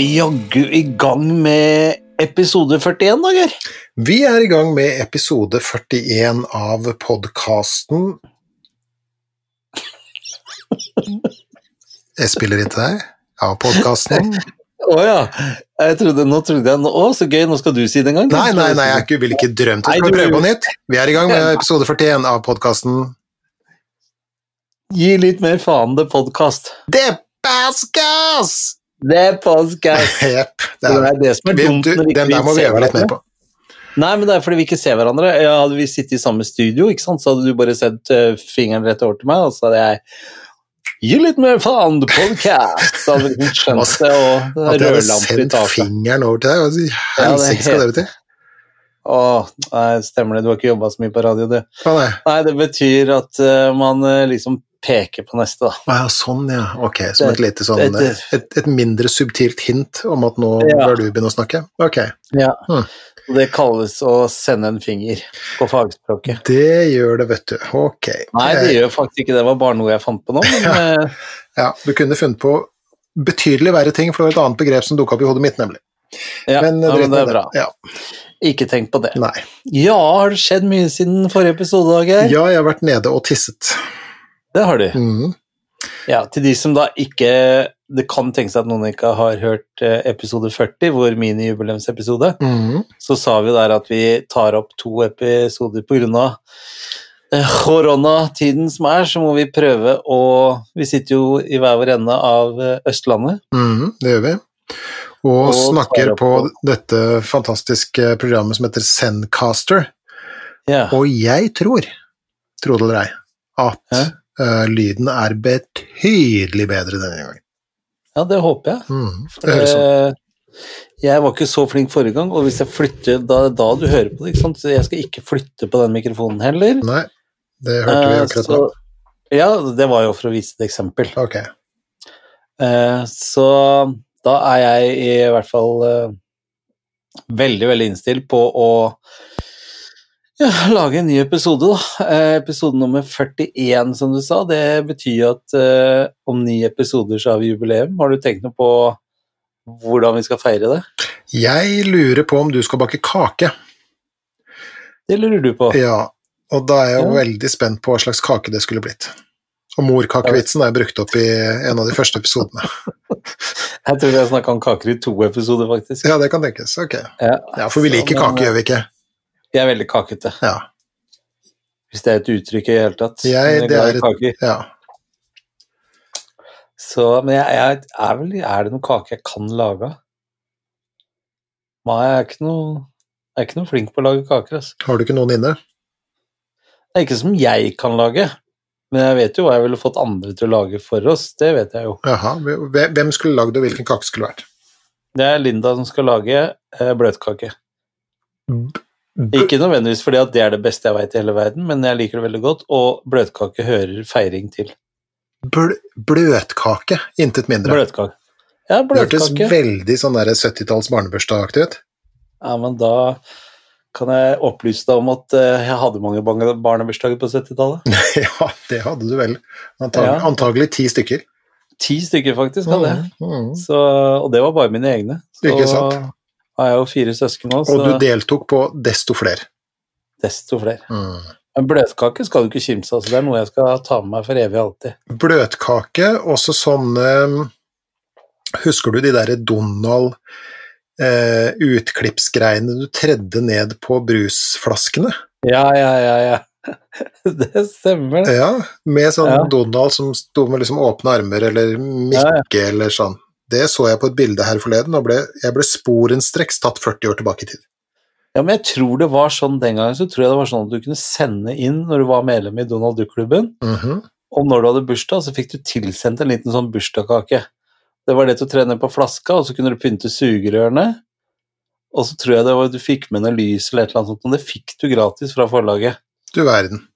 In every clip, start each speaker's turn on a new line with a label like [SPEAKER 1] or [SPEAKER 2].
[SPEAKER 1] vi jaggu i gang med episode 41, da, Geir.
[SPEAKER 2] Vi er i gang med episode 41 av podkasten Jeg spiller inn til deg. Av podkasten
[SPEAKER 1] Å ja. Jeg trodde, nå trodde jeg Å, så gøy, nå skal du si det en gang.
[SPEAKER 2] Nei, nei, nei, jeg ville ikke drømt om å prøve på nytt. Vi er i gang med episode 41 av podkasten
[SPEAKER 1] Gi litt mer faen, det podkast.
[SPEAKER 2] Det Baskas!
[SPEAKER 1] Det er podkast!
[SPEAKER 2] Jepp. Det
[SPEAKER 1] Det
[SPEAKER 2] er
[SPEAKER 1] det som er dumt
[SPEAKER 2] du,
[SPEAKER 1] når vi
[SPEAKER 2] Den
[SPEAKER 1] ikke
[SPEAKER 2] der må vi øve litt mer på.
[SPEAKER 1] Nei, men det er fordi vi ikke ser hverandre. Ja, hadde vi sittet i samme studio, ikke sant? så hadde du bare sendt uh, fingeren rett over til meg, og så hadde jeg Gi litt mer faen, podkast! Så hadde liksom skjønt det, og
[SPEAKER 2] At jeg hadde sendt fingeren over til deg. Hva i helsike skal det bety?
[SPEAKER 1] Å, nei, stemmer det, du har ikke jobba så mye på radio, du.
[SPEAKER 2] Nei,
[SPEAKER 1] det betyr at uh, man eh, liksom peker på neste, da.
[SPEAKER 2] Å ja, sånn, ja. Ok, som et lite sånn Et, et mindre subtilt hint om at nå
[SPEAKER 1] Ja.
[SPEAKER 2] bør du begynne å snakke? Ok.
[SPEAKER 1] Ja.
[SPEAKER 2] Hmm.
[SPEAKER 1] Det kalles å sende en finger på fagspråket.
[SPEAKER 2] Det gjør det, vet du. Ok.
[SPEAKER 1] Nei, det gjør faktisk ikke det, det var bare noe jeg fant på nå, men eh,
[SPEAKER 2] Ja, du kunne funnet på betydelig verre ting, for det var et annet begrep som dukka opp i hodet mitt, nemlig.
[SPEAKER 1] ja,
[SPEAKER 2] Men,
[SPEAKER 1] ja, men det er bra.
[SPEAKER 2] Ja,
[SPEAKER 1] Ikke tenk på det.
[SPEAKER 2] nei.
[SPEAKER 1] Ja, har det skjedd mye siden forrige episode, Geir?
[SPEAKER 2] Ja, jeg har vært nede og tisset.
[SPEAKER 1] Det har du.
[SPEAKER 2] Mhm.
[SPEAKER 1] Ja, til de som da ikke Det kan tenke seg at noen ikke har hørt eh, episode 40, vår minijubileumsepisode.
[SPEAKER 2] Mhm.
[SPEAKER 1] Så sa vi der at vi tar opp to episoder på grunn av eh, koronatiden som er, så må vi prøve å Vi sitter jo i hver vår ende av eh, Østlandet.
[SPEAKER 2] Mhm, det gjør vi. Og,
[SPEAKER 1] Og
[SPEAKER 2] snakker på
[SPEAKER 1] på-
[SPEAKER 2] dette fantastiske programmet som heter Zencaster.
[SPEAKER 1] Ja.
[SPEAKER 2] Og jeg tror, tro det eller ei, at
[SPEAKER 1] Hæ?
[SPEAKER 2] Eh, lyden er betydelig bedre denne gangen.
[SPEAKER 1] ja, det håper jeg.
[SPEAKER 2] Mm, Det høres sånn.
[SPEAKER 1] Eh, Jeg var ikke så flink forrige gang, og hvis jeg flytter da, da du hører på det, ikke sant? så jeg skal ikke flytte på den mikrofonen heller.
[SPEAKER 2] Nei, det hørte vi
[SPEAKER 1] Eh,
[SPEAKER 2] akkurat nå.
[SPEAKER 1] Ja, det var jo for å vise et eksempel.
[SPEAKER 2] Ok.
[SPEAKER 1] Eh, Så da er jeg i hvert fall veldig, veldig innstilt på å ja, lage en ny episode, da. Eh, Episode nummer 41, som du sa. Det betyr at eh, om ni episoder så har vi jubileum. Har du tenkt noe på hvordan vi skal feire det?
[SPEAKER 2] Jeg lurer på om du skal bake kake.
[SPEAKER 1] Det lurer du på.
[SPEAKER 2] Ja, og da er jeg jo
[SPEAKER 1] Ja.
[SPEAKER 2] veldig spent på hva slags kake det skulle blitt. Og morkakevitsen er brukt opp i en av de første episodene.
[SPEAKER 1] Jeg tror vi har snakka om kaker i to episoder, faktisk.
[SPEAKER 2] Ja, det kan tenkes. Ok.
[SPEAKER 1] Ja,
[SPEAKER 2] Ja, for vi liker kake, gjør vi ikke?
[SPEAKER 1] Jeg er veldig kakete,
[SPEAKER 2] Ja.
[SPEAKER 1] hvis det er et uttrykk i det hele tatt.
[SPEAKER 2] Jeg-
[SPEAKER 1] jeg
[SPEAKER 2] det er
[SPEAKER 1] i
[SPEAKER 2] et-
[SPEAKER 1] kaker.
[SPEAKER 2] ja.
[SPEAKER 1] Så, men jeg, jeg er vel Er det noen kake jeg kan lage? Nei, jeg er ikke noe Jeg er ikke noe flink på å lage kaker. Altså.
[SPEAKER 2] Har du ikke noen inne?
[SPEAKER 1] Det er ikke som jeg kan lage, men jeg vet jo hva jeg ville fått andre til å lage for oss. Det vet jeg jo.
[SPEAKER 2] Aha. Hvem- Hvem skulle lagd det, og hvilken kake skulle det vært?
[SPEAKER 1] Det er Linda som skal lage eh, bløtkake. Ikke nødvendigvis fordi at det er det beste jeg vet i hele verden, men jeg liker det veldig godt, og bløtkake hører feiring til.
[SPEAKER 2] Bl bløtkake, intet mindre.
[SPEAKER 1] Bløtkake. Ja,
[SPEAKER 2] Det hørtes veldig sånn der 70-talls barnebursdagaktig ut.
[SPEAKER 1] Ja, men da kan jeg opplyse deg om at eh, jeg hadde mange barne- barnebursdager på 70-tallet.
[SPEAKER 2] ja, det hadde du vel. Antag
[SPEAKER 1] Ja.
[SPEAKER 2] Antagelig ti stykker.
[SPEAKER 1] Ti stykker faktisk hadde jeg.
[SPEAKER 2] Mm, mm.
[SPEAKER 1] Så, og det var bare mine egne. Så
[SPEAKER 2] Ikke sant?
[SPEAKER 1] Har jeg jo fire søsken òg.
[SPEAKER 2] Og du deltok på desto flere.
[SPEAKER 1] desto flere.
[SPEAKER 2] Mm.
[SPEAKER 1] Men bløtkake skal du ikke kimse av, så det er noe jeg skal ta med meg for evig og alltid.
[SPEAKER 2] Bløtkake, også sånne Husker du de derre Donald eh, utklippsgreiene du tredde ned på brusflaskene?
[SPEAKER 1] Ja, ja, ja, ja. det stemmer, det.
[SPEAKER 2] Ja, med sånn
[SPEAKER 1] Ja.
[SPEAKER 2] Donald som sto med liksom åpne armer, eller Mikke, eller sånn. Det så jeg på et bilde her forleden, og ble, jeg ble sporenstreks tatt 40 år tilbake i tid.
[SPEAKER 1] Ja, men jeg tror det var sånn den gangen, så tror jeg det var sånn at du kunne sende inn når du var medlem i Donald Duck-klubben,
[SPEAKER 2] Mhm.
[SPEAKER 1] og når du hadde bursdag, så fikk du tilsendt en liten sånn bursdagskake. Det var det til å trene på flaska, og så kunne du pynte sugerørene. Og så tror jeg det var, du fikk med noe lys eller et eller annet sånt, og det fikk du gratis fra forlaget.
[SPEAKER 2] Du verden.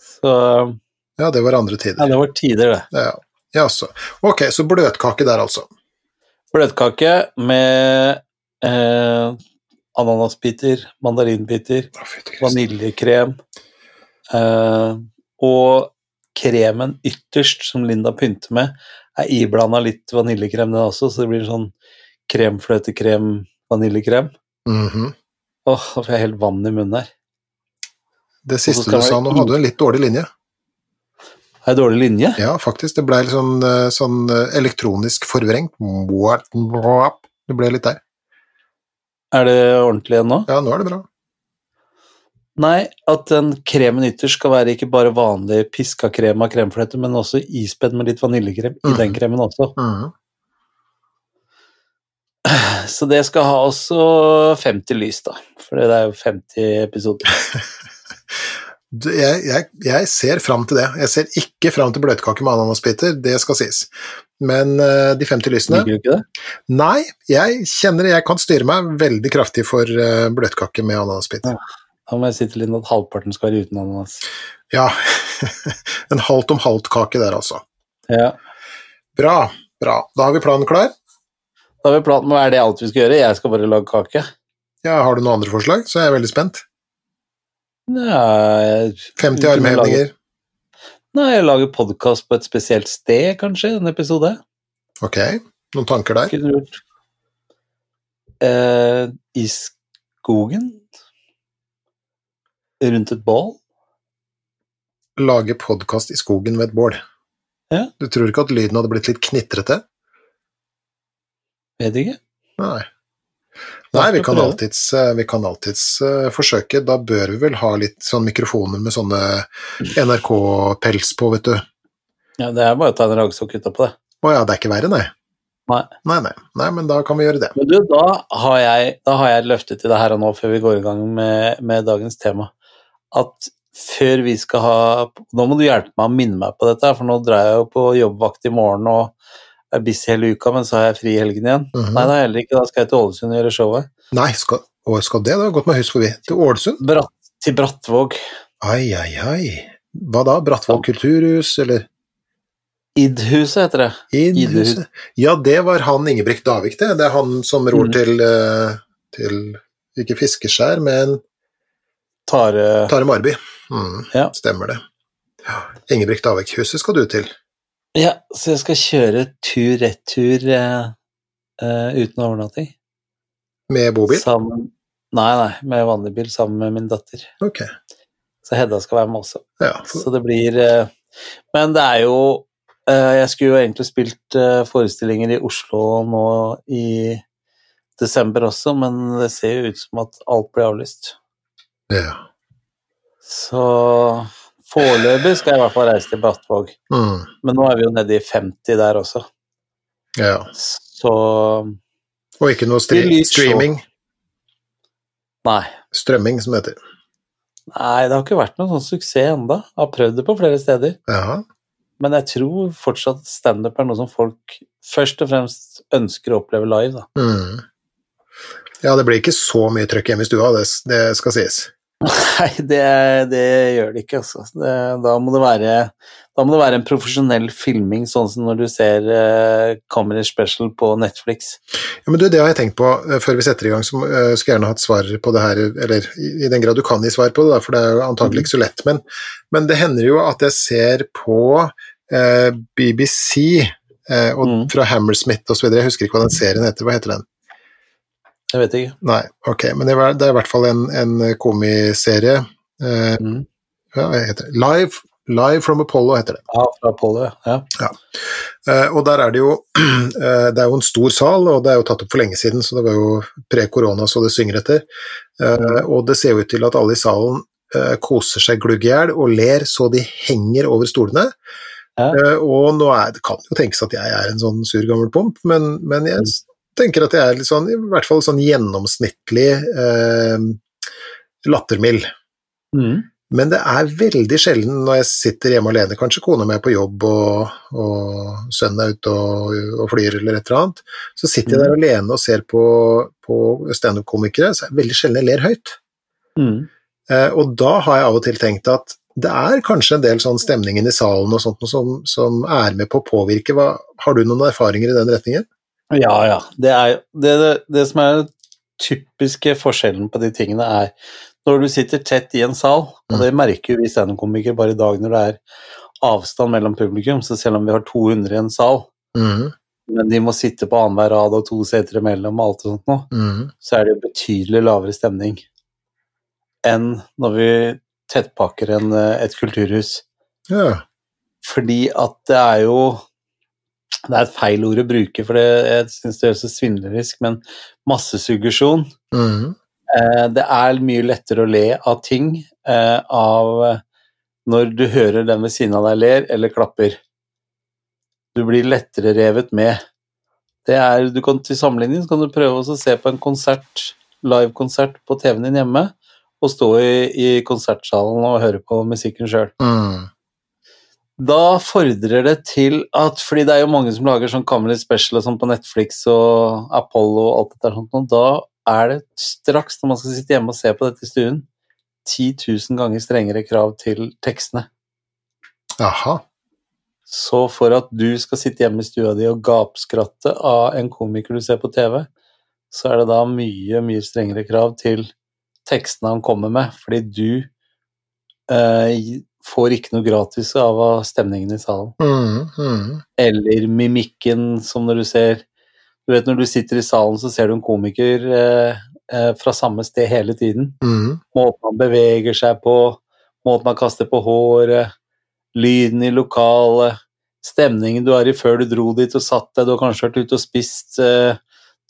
[SPEAKER 1] Så
[SPEAKER 2] Ja, det var andre tider.
[SPEAKER 1] ja, det var tider, det.
[SPEAKER 2] Ja, Ja, Jaså. Ok, så bløtkake der, altså.
[SPEAKER 1] Bløtkake med eh, ananasbiter, mandarinbiter, vaniljekrem eh, og kremen ytterst, som Linda pynter med, er iblanda litt vaniljekrem den også, så det blir sånn kremfløtekrem, vaniljekrem.
[SPEAKER 2] Mhm.
[SPEAKER 1] Åh, da får jeg helt vann i munnen her.
[SPEAKER 2] Det siste du sa nå, hadde du en litt dårlig linje.
[SPEAKER 1] Har jeg dårlig linje?
[SPEAKER 2] Ja, faktisk. Det ble litt sånn, eh, sånn eh, elektronisk forvrengt. Det ble litt der.
[SPEAKER 1] Er det ordentlig igjen nå?
[SPEAKER 2] Ja, nå er det bra.
[SPEAKER 1] Nei, at den kremen ytterst skal være ikke bare vanlig piska krem av kremfløte, men også ispedd med litt vaniljekrem i
[SPEAKER 2] Mhm.
[SPEAKER 1] den kremen også.
[SPEAKER 2] Mm.
[SPEAKER 1] Så det skal ha også 50 lys, da. For det er jo 50 episoder.
[SPEAKER 2] Jeg, jeg, jeg ser fram til det. Jeg ser ikke fram til bløtkake med ananasbiter, det skal sies. Men uh, de 50 lysene
[SPEAKER 1] Liker du ikke det?
[SPEAKER 2] Nei, jeg kjenner jeg kan styre meg veldig kraftig for uh, bløtkake med ananasbiter.
[SPEAKER 1] Da må jeg si til Linn at halvparten skal være uten ananas.
[SPEAKER 2] Ja. en halvt om halvt-kake der, altså.
[SPEAKER 1] Ja.
[SPEAKER 2] Bra. bra. Da har vi planen klar.
[SPEAKER 1] Da har vi planen, er det alt vi skal gjøre? Jeg skal bare lage kake.
[SPEAKER 2] Ja, Har du noen andre forslag, så er jeg veldig spent.
[SPEAKER 1] Ja,
[SPEAKER 2] 50 armhevinger.
[SPEAKER 1] nei, jeg lager podkast på et spesielt sted, kanskje, en episode.
[SPEAKER 2] Ok, noen tanker der?
[SPEAKER 1] Kunne gjort eh, I skogen? Rundt et bål?
[SPEAKER 2] Lage podkast i skogen ved et bål.
[SPEAKER 1] Ja.
[SPEAKER 2] Du tror ikke at lyden hadde blitt litt knitrete?
[SPEAKER 1] Vet ikke.
[SPEAKER 2] Nei. Nei, vi kan alltids, eh, vi kan alltids uh, forsøke. Da bør vi vel ha litt sånn mikrofoner med sånne NRK-pels på, vet du.
[SPEAKER 1] Ja, det er bare å ta en ragsokk utapå det.
[SPEAKER 2] ja, det er ikke verre, nei.
[SPEAKER 1] Nei.
[SPEAKER 2] Nei, nei. Nei, men da kan vi gjøre det.
[SPEAKER 1] Men du, da har jeg, da har jeg løftet til det her og nå, før vi går i gang med, med dagens tema, at før vi skal ha Nå må du hjelpe meg å minne meg på dette, for nå drar jeg jo på jobbvakt i morgen og er busy hele uka, men så har jeg fri i helgen igjen.
[SPEAKER 2] Mhm.
[SPEAKER 1] Nei, nei, heller ikke. Da skal jeg til Ålesund og gjøre showet.
[SPEAKER 2] Nei, skal, å, skal det? Det har gått meg høyst forbi. Til Ålesund?
[SPEAKER 1] Bratt, til Brattvåg.
[SPEAKER 2] Ai, ai, ai. Hva da? Brattvåg kulturhus, eller
[SPEAKER 1] Id-huset heter det.
[SPEAKER 2] Idhuset? Ja, det var han Ingebrigt Davik, det. Det er han som ror
[SPEAKER 1] mm.
[SPEAKER 2] til, eh, til Ikke Fiskeskjær, men
[SPEAKER 1] Tare...
[SPEAKER 2] Tare Marby. Mm,
[SPEAKER 1] Ja.
[SPEAKER 2] Stemmer det. Ja. Ingebrigt Davik-huset skal du til.
[SPEAKER 1] Ja, så jeg skal kjøre tur-retur eh, eh, uten overnatting.
[SPEAKER 2] Med bobil?
[SPEAKER 1] Sammen Nei, nei, med vanlig bil sammen med min datter.
[SPEAKER 2] Ok.
[SPEAKER 1] Så Hedda skal være med også.
[SPEAKER 2] Ja, for,
[SPEAKER 1] Så det blir eh, Men det er jo Jeg skulle jo egentlig spilt forestillinger i Oslo nå i desember også, men det ser jo ut som at alt blir avlyst.
[SPEAKER 2] ja.
[SPEAKER 1] Så foreløpig skal jeg i hvert fall reise til Brattvåg.
[SPEAKER 2] Mm,
[SPEAKER 1] Men nå er vi jo nede i 50 der også,
[SPEAKER 2] ja.
[SPEAKER 1] så
[SPEAKER 2] Og ikke noe streaming.
[SPEAKER 1] Nei.
[SPEAKER 2] Strømming, som det heter.
[SPEAKER 1] Nei, det har ikke vært noen sånn suksess enda. Jeg har prøvd det på flere steder.
[SPEAKER 2] Ja.
[SPEAKER 1] Men jeg tror fortsatt standup er noe som folk først og fremst ønsker å oppleve live, da.
[SPEAKER 2] Mm. Ja, det blir ikke så mye trøkk hjemme i stua, det, det skal sies.
[SPEAKER 1] Nei, det, det gjør det ikke, altså. Det, da, må det være, da må det være en profesjonell filming, sånn som når du ser uh, Comedy Special på Netflix.
[SPEAKER 2] Ja, men du, det har jeg tenkt på eh, før vi setter i gang, så uh, skulle jeg gjerne hatt svar på det her, eller i, i den grad du kan gi svar på det, da, for det er jo antagelig ikke så lett, men, men det hender jo at jeg ser på uh, BBC og
[SPEAKER 1] Mm.
[SPEAKER 2] fra Hammersmith videre, jeg husker ikke hva den serien heter, hva heter den?
[SPEAKER 1] Jeg vet ikke.
[SPEAKER 2] Nei, ok, men det er, det er i hvert fall en, en komiserie, eh,
[SPEAKER 1] Mm.
[SPEAKER 2] ja, hva heter det? Live, Live from Apollo heter det.
[SPEAKER 1] Ja, fra Apollo, ja.
[SPEAKER 2] Eh, og der er det jo eh, Det er jo en stor sal, og det er jo tatt opp for lenge siden, så det var jo pre-korona så det synger etter. Eh, og det ser jo ut til at alle i salen eh, koser seg glugg i hjel og ler så de henger over stolene.
[SPEAKER 1] Ja.
[SPEAKER 2] Eh, og nå er, det kan jo tenkes at jeg er en sånn sur gammel pomp, men, men jeg s- tenker at jeg er litt sånn, i hvert fall sånn gjennomsnittlig eh, lattermild.
[SPEAKER 1] Mm.
[SPEAKER 2] Men det er veldig sjelden når jeg sitter hjemme alene, kanskje kona mi er på jobb og, og sønnen er ute og, og flyr eller et eller annet, så sitter jeg der alene og ser på, på standup-komikere, så er det veldig sjelden jeg ler høyt.
[SPEAKER 1] Mm.
[SPEAKER 2] Eh, og da har jeg av og til tenkt at det er kanskje en del sånn stemningen i salen og sånt som, som er med på å påvirke. Hva, har du noen erfaringer i den retningen?
[SPEAKER 1] Ja, ja. Det, er, det, det, det som er den typiske forskjellen på de tingene, er når du sitter tett i en sal, og det merker jo vi standup-komikere bare i dag når det er avstand mellom publikum, så selv om vi har 200 i en sal,
[SPEAKER 2] mm.
[SPEAKER 1] men de må sitte på annenhver rad og to seter imellom og alt og sånt noe,
[SPEAKER 2] mm.
[SPEAKER 1] så er det betydelig lavere stemning enn når vi tettpakker en, eh, et kulturhus.
[SPEAKER 2] Ja.
[SPEAKER 1] Fordi at det er jo Det er et feil ord å bruke, for det, jeg syns det høres så svindlerisk, men massesuggesjon
[SPEAKER 2] mm.
[SPEAKER 1] eh, Det er mye lettere å le av ting eh, av når du hører den ved siden av deg ler eller klapper. Du blir lettere revet med. Det er, du kan Til sammenligning kan du prøve å se på en konsert, livekonsert på TV-en din hjemme, og stå i, i konsertsalen og høre på musikken sjøl.
[SPEAKER 2] Mhm.
[SPEAKER 1] Da fordrer det til at Fordi det er jo mange som lager sånn Comedy Special og sånn på Netflix og Apollo og alt dette sånt, og da er det straks, når man skal sitte hjemme og se på dette i stuen, 10 000 ganger strengere krav til tekstene.
[SPEAKER 2] Jaha.
[SPEAKER 1] Så for at du skal sitte hjemme i stua di og gapskratte av en komiker du ser på TV, så er det da mye, mye strengere krav til tekstene han kommer med, fordi du eh, får ikke noe gratis av stemningen i salen.
[SPEAKER 2] Mm, mm.
[SPEAKER 1] Eller mimikken, som når du ser Du vet når du sitter i salen, så ser du en komiker eh, eh, fra samme sted hele tiden.
[SPEAKER 2] Mm.
[SPEAKER 1] Måten han beveger seg på, måten han kaster på håret, lyden i lokalet, stemningen du er i før du dro dit og satt deg, du har kanskje vært ute og spist, eh,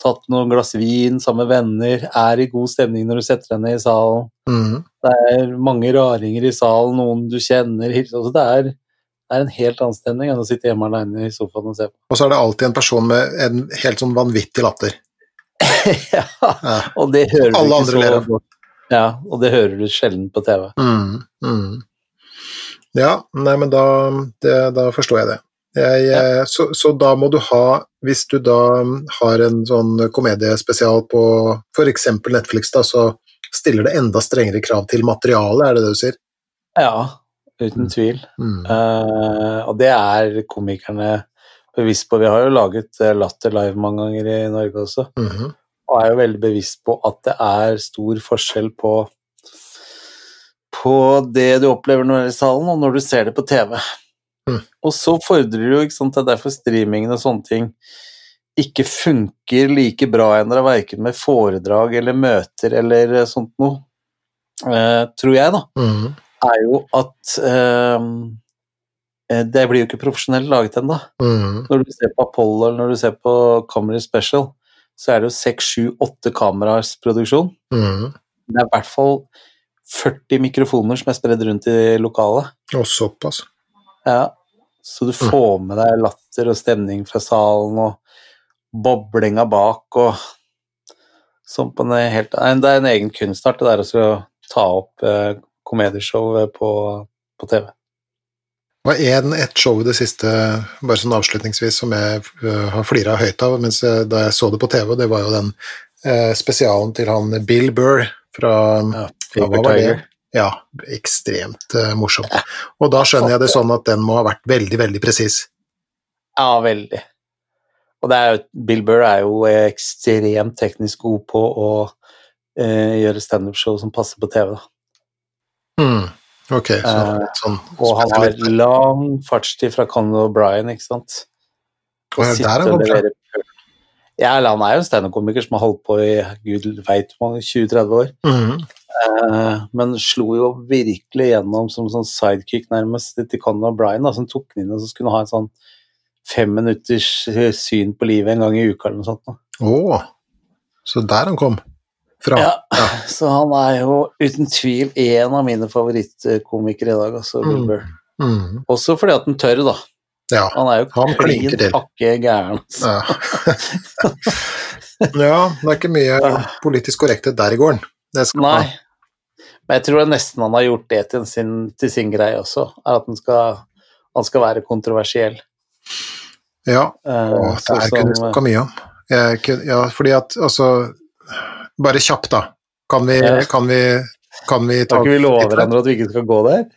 [SPEAKER 1] tatt noen glass vin sammen med venner, er i god stemning når du setter deg ned i salen.
[SPEAKER 2] Mm.
[SPEAKER 1] Det er mange raringer i salen, noen du kjenner altså det, er, det er en helt annen stemning enn å sitte hjemme alene i sofaen og se på.
[SPEAKER 2] Og så er det alltid en person med en helt sånn vanvittig latter.
[SPEAKER 1] ja,
[SPEAKER 2] Ja.
[SPEAKER 1] og det hører
[SPEAKER 2] Alle
[SPEAKER 1] du ikke så godt. Ja, og det hører du sjelden på TV.
[SPEAKER 2] Mm. Mm. Ja, nei, men da, det, da forstår jeg det. Jeg, ja. så, så da må du ha, hvis du da har en sånn komediespesial på f.eks. Netflix, da, så stiller det enda strengere krav til materialet, er det det du sier?
[SPEAKER 1] Ja, uten tvil.
[SPEAKER 2] Mm.
[SPEAKER 1] Uh, og det er komikerne bevisst på. Vi har jo laget eh, Latter live mange ganger i Norge også,
[SPEAKER 2] Mhm.
[SPEAKER 1] og er jo veldig bevisst på at det er stor forskjell på på det du opplever når du er i salen, og når du ser det på TV.
[SPEAKER 2] Mm.
[SPEAKER 1] Og så fordrer det jo, ikke sant, det er derfor streamingen og sånne ting ikke funker like bra ennå, verken med foredrag eller møter eller eh, sånt noe, eh, tror jeg, da
[SPEAKER 2] mm.
[SPEAKER 1] er jo at eh, eh, det blir jo ikke profesjonelt laget ennå.
[SPEAKER 2] Mm.
[SPEAKER 1] Når du ser på Apollo eller når du ser på Comedy Special, så er det jo seks, sju, åtte kameras produksjon.
[SPEAKER 2] Mm.
[SPEAKER 1] Det er i hvert fall 40 mikrofoner som er spredd rundt i lokalet.
[SPEAKER 2] Og såpass.
[SPEAKER 1] Ja. Så du får med deg latter og stemning fra salen og boblinga bak og sånn på en helt Det er en egen kunstart, det der å ta opp eh, komedieshow eh, på, på TV.
[SPEAKER 2] Det var en, et show i det siste, bare sånn avslutningsvis, som jeg øh, har flira høyt av mens jeg, da jeg så det på TV, det var jo den eh, spesialen til han Bill Burr fra
[SPEAKER 1] Ja,
[SPEAKER 2] Fever?
[SPEAKER 1] Tiger.
[SPEAKER 2] Ja, ekstremt eh, morsomt. Og da skjønner jeg det sånn at den må ha vært veldig, veldig presis.
[SPEAKER 1] Ja, veldig. Og det er jo, Bill Burr er jo ekstremt teknisk god på å eh, gjøre standup-show som passer på TV.
[SPEAKER 2] Mm. Ok, så
[SPEAKER 1] Eh,
[SPEAKER 2] sånn
[SPEAKER 1] Og han har lang fartstid fra Conor O'Brien, ikke sant.
[SPEAKER 2] Og der er han
[SPEAKER 1] og
[SPEAKER 2] fra.
[SPEAKER 1] levere pøl. Ja, han er jo en standup-komiker som har holdt på i gud veit hvor mange 20-30 år.
[SPEAKER 2] Mhm.
[SPEAKER 1] Eh, men slo jo virkelig gjennom som sånn sidekick nærmest til Conor da, som tok den inn og så skulle ha en sånn fem minutters eh, syn på livet en gang i uka eller noe sånt.
[SPEAKER 2] Å, oh, så der han kom fra.
[SPEAKER 1] Ja, så han er jo uten tvil en av mine favorittkomikere i dag, altså Bill
[SPEAKER 2] Mm.
[SPEAKER 1] Burr.
[SPEAKER 2] Mm.
[SPEAKER 1] Også fordi at han tør, da.
[SPEAKER 2] Ja.
[SPEAKER 1] Han er jo
[SPEAKER 2] Han
[SPEAKER 1] klin pakke gæren. altså.
[SPEAKER 2] Ja. ja, det er ikke mye politisk korrekthet der i gården.
[SPEAKER 1] Nei. Men jeg tror nesten han har gjort det til sin, til sin greie også, er at han skal, han skal være kontroversiell.
[SPEAKER 2] Ja, og det
[SPEAKER 1] er
[SPEAKER 2] her kunne vi snakka mye om. Ja, fordi at altså Bare kjapt, da. Kan vi,
[SPEAKER 1] Ja.
[SPEAKER 2] kan vi, kan vi ta
[SPEAKER 1] Kan ikke vi love hverandre at vi ikke skal gå der?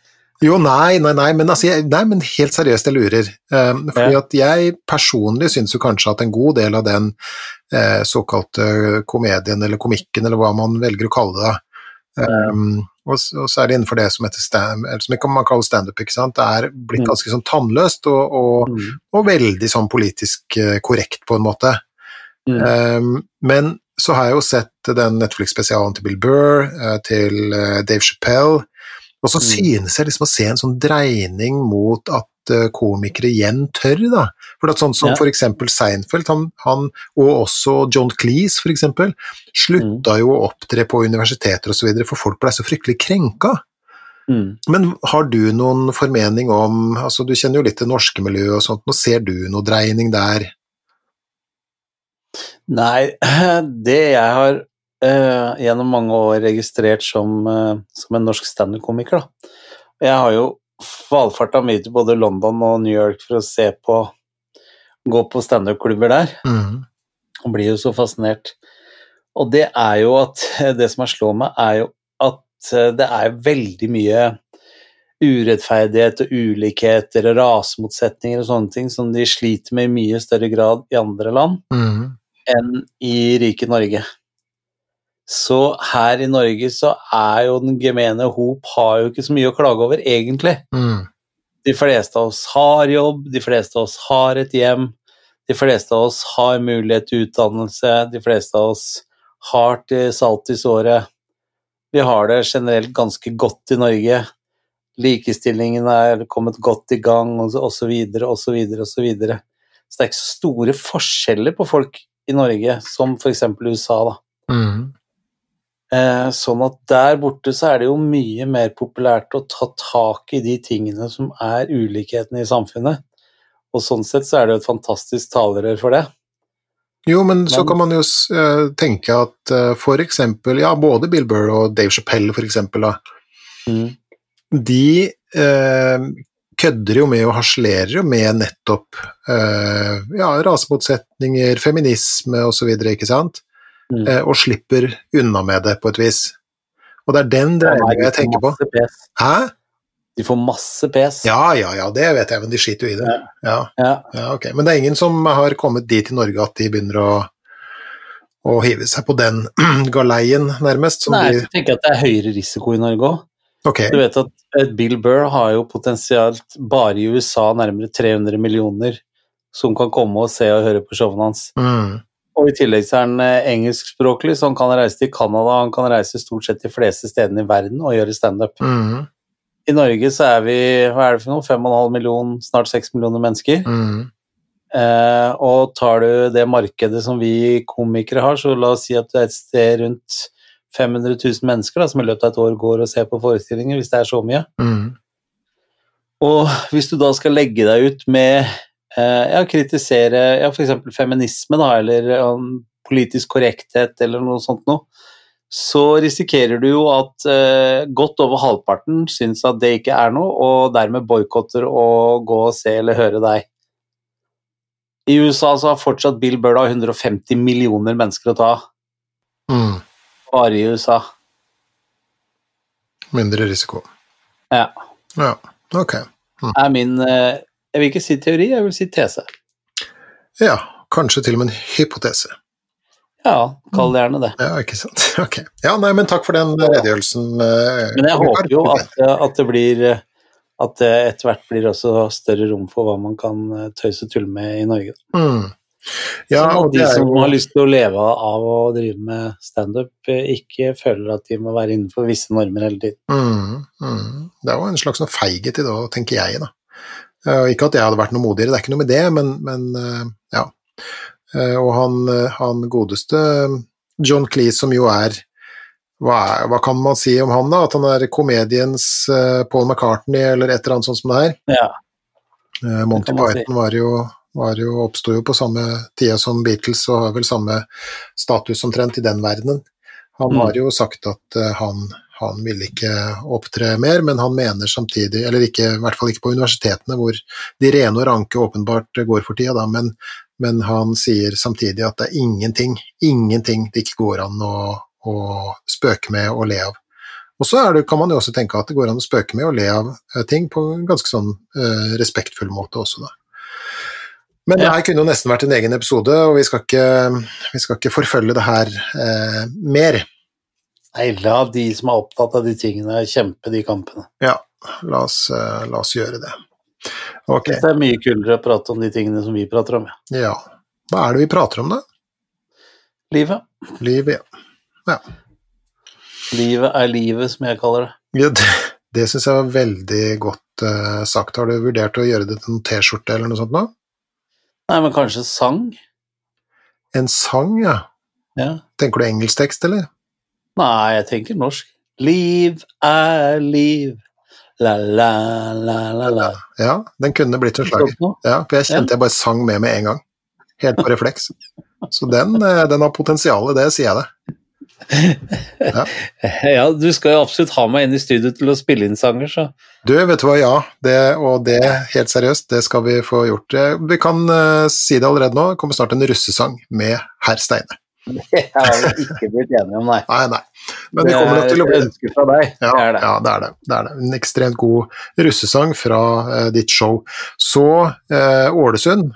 [SPEAKER 2] Jo, nei, nei, nei, men, altså, jeg, nei, men helt seriøst, jeg lurer. Um, fordi at jeg personlig syns jo kanskje at en god del av den eh, såkalte komedien eller komikken, eller hva man velger å kalle det, um, og, og så er det innenfor det som heter stand, eller som man kaller standup. Det er blitt
[SPEAKER 1] Mm.
[SPEAKER 2] ganske sånn tannløst og, og,
[SPEAKER 1] Mm.
[SPEAKER 2] og veldig sånn politisk eh, korrekt, på en måte. Um, men så har jeg jo sett den Netflix-spesialen til Bill Burr, eh, til eh, Dave Chappelle, og så synes jeg liksom å se en sånn dreining mot at komikere igjen tør, da. For at sånn som
[SPEAKER 1] Ja.
[SPEAKER 2] eksempel Seinfeld, han, han, og også John Cleese for eksempel, slutta jo å opptre på universiteter videre, for folk blei så fryktelig krenka.
[SPEAKER 1] Mm.
[SPEAKER 2] Men har du noen formening om altså Du kjenner jo litt det norske miljøet og sånt, nå ser du noe dreining der?
[SPEAKER 1] Nei, det jeg har uh, gjennom mange år registrert som, uh, som en norsk standup-komiker, da Jeg har jo valfarta mye til både London og New York for å se på Gå på standup-klubber der,
[SPEAKER 2] Mm.
[SPEAKER 1] og blir jo så fascinert. Og det er jo at Det som har slått meg, er jo at eh, det er veldig mye urettferdighet og ulikheter og rasemotsetninger og sånne ting som de sliter med i mye større grad i andre land
[SPEAKER 2] Mm.
[SPEAKER 1] enn i rike Norge. Så her i Norge så er jo den gemene hop har jo ikke så mye å klage over, egentlig.
[SPEAKER 2] Mm.
[SPEAKER 1] De fleste av oss har jobb, de fleste av oss har et hjem, de fleste av oss har mulighet til utdannelse, de fleste av oss har til salt i såret. Vi har det generelt ganske godt i Norge. Likestillingen er kommet godt i gang, osv. videre, og så videre. Så det er ikke så store forskjeller på folk i Norge som f.eks. USA, da.
[SPEAKER 2] Mm.
[SPEAKER 1] Eh, sånn at der borte så er det jo mye mer populært å ta tak i de tingene som er ulikhetene i samfunnet. Og sånn sett så er det jo et fantastisk talerør for det.
[SPEAKER 2] Jo, men så kan man jo eh, tenke at eh, for eksempel, ja, både Bill Burr og Dave Chappelle for eksempel, da,
[SPEAKER 1] Mm.
[SPEAKER 2] de eh, kødder jo med og harselerer jo med nettopp eh, ja, rasemotsetninger, feminisme osv., ikke sant?
[SPEAKER 1] Mm.
[SPEAKER 2] Eh, og slipper unna med det på et vis. Og det er den dreininga jeg tenker på. Hæ?
[SPEAKER 1] De får masse pes.
[SPEAKER 2] Ja, ja, ja, det vet jeg, men de skiter jo i det. Ja,
[SPEAKER 1] Ja.
[SPEAKER 2] ja, ok. Men det er ingen som har kommet dit i Norge at de begynner å, å hive seg på den galeien, nærmest? Som
[SPEAKER 1] Nei,
[SPEAKER 2] de,
[SPEAKER 1] jeg tenker at det er høyere risiko i Norge òg.
[SPEAKER 2] ok.
[SPEAKER 1] Du vet at eh, Bill Burr har jo potensielt bare i USA nærmere 300 millioner som kan komme og se og høre på showene hans.
[SPEAKER 2] Mm,
[SPEAKER 1] Og i tillegg så er han eh, engelskspråklig, så han kan reise til Canada, han kan reise stort sett de fleste stedene i verden og gjøre standup.
[SPEAKER 2] mm,
[SPEAKER 1] I Norge så er vi hva er det for noe, 5,5 millioner, snart 6 millioner mennesker.
[SPEAKER 2] mm,
[SPEAKER 1] Eh, og tar du det markedet som vi komikere har, så la oss si at det er et sted rundt 500 000 mennesker da, som i løpet av et år går og ser på forestillinger, hvis det er så mye.
[SPEAKER 2] mm,
[SPEAKER 1] Og hvis du da skal legge deg ut med ja, kritisere ja, f.eks. feminisme, da, eller um, politisk korrekthet, eller noe sånt noe, så risikerer du jo at uh, godt over halvparten syns at det ikke er noe, og dermed boikotter å gå og se eller høre deg. I USA så har fortsatt Bill Burr 150 millioner mennesker å ta,
[SPEAKER 2] mm.
[SPEAKER 1] bare i USA.
[SPEAKER 2] Mindre risiko.
[SPEAKER 1] Ja.
[SPEAKER 2] Ja, ok.
[SPEAKER 1] Er min eh, Jeg vil ikke si teori, jeg vil si tese.
[SPEAKER 2] Ja, kanskje til og med en hypotese.
[SPEAKER 1] Ja, kall det gjerne det.
[SPEAKER 2] Ja, ikke sant. Ok. Ja, nei, men takk for den redegjørelsen. eh,
[SPEAKER 1] Men jeg håper jo at, at det blir at det etter hvert blir også større rom for hva man kan eh, tøyse og tulle med i Norge.
[SPEAKER 2] Mm. Ja,
[SPEAKER 1] sånn at de som
[SPEAKER 2] jo
[SPEAKER 1] har lyst til å leve av å drive med standup, eh, ikke føler at de må være innenfor visse normer hele tiden.
[SPEAKER 2] mm, mm. Det er jo en slags sånn feighet i det òg, tenker jeg, da. Eh, ikke at jeg hadde vært noe modigere, det er ikke noe med det, men, men eh, ja. Eh, og han, han godeste John Cleese, som jo er hva, er hva kan man si om han, da? At han er komediens Paul McCartney, eller et eller annet sånt som det her?
[SPEAKER 1] Ja,
[SPEAKER 2] Monty
[SPEAKER 1] Python si.
[SPEAKER 2] Var jo, var jo, oppsto jo på samme tida som Beatles og har vel samme status omtrent i den verdenen. Han
[SPEAKER 1] Mm.
[SPEAKER 2] har jo sagt at han, han ville ikke opptre mer, men han mener samtidig, eller ikke, i hvert fall ikke på universitetene hvor de rene og ranke åpenbart går for tida, da, men, men han sier samtidig at det er ingenting, ingenting det ikke går an å, å spøke med og le av. Og så er det, kan man jo også tenke at det går an å spøke med og le av eh, ting på en ganske sånn eh, respektfull måte også, da. Men det her kunne jo nesten vært en egen episode, og vi skal ikke, vi skal ikke forfølge det her eh, mer.
[SPEAKER 1] Nei, la de som er opptatt av de tingene, kjempe de kampene.
[SPEAKER 2] Ja, la oss, eh, la oss gjøre det. Ok,
[SPEAKER 1] Det er mye kulere å prate om de tingene som vi prater om, ja.
[SPEAKER 2] ja. Hva er det vi prater om, da?
[SPEAKER 1] Livet.
[SPEAKER 2] Livet, ja.
[SPEAKER 1] Livet er livet, som jeg kaller det.
[SPEAKER 2] ja det det syns jeg var veldig godt uh, sagt. Har du vurdert å gjøre det til en T-skjorte eller noe sånt nå?
[SPEAKER 1] Nei, men kanskje sang?
[SPEAKER 2] En sang, ja.
[SPEAKER 1] Ja.
[SPEAKER 2] Tenker du engelsk tekst, eller?
[SPEAKER 1] Nei, jeg tenker norsk. Liv er liv, la la la la la.
[SPEAKER 2] Ja, den kunne blitt en slager. Ja, for jeg kjente jeg bare sang med med en gang. Helt på refleks. Så den, eh, den har potensial, det sier jeg det.
[SPEAKER 1] Ja, du skal jo absolutt ha meg inn i studio til å spille inn sanger, så
[SPEAKER 2] Du, vet du hva, ja, det, og det, helt seriøst, det skal vi få gjort. Eh, Vi kan uh, si det allerede nå, det kommer snart en russesang med herr Steine.
[SPEAKER 1] Det har vi ikke blitt enige om, nei.
[SPEAKER 2] Nei, nei, men det kommer til å bli
[SPEAKER 1] ønske fra deg.
[SPEAKER 2] Ja,
[SPEAKER 1] det er det.
[SPEAKER 2] ja, det er det. det er det. En ekstremt god russesang fra uh, ditt show. Så uh, Ålesund,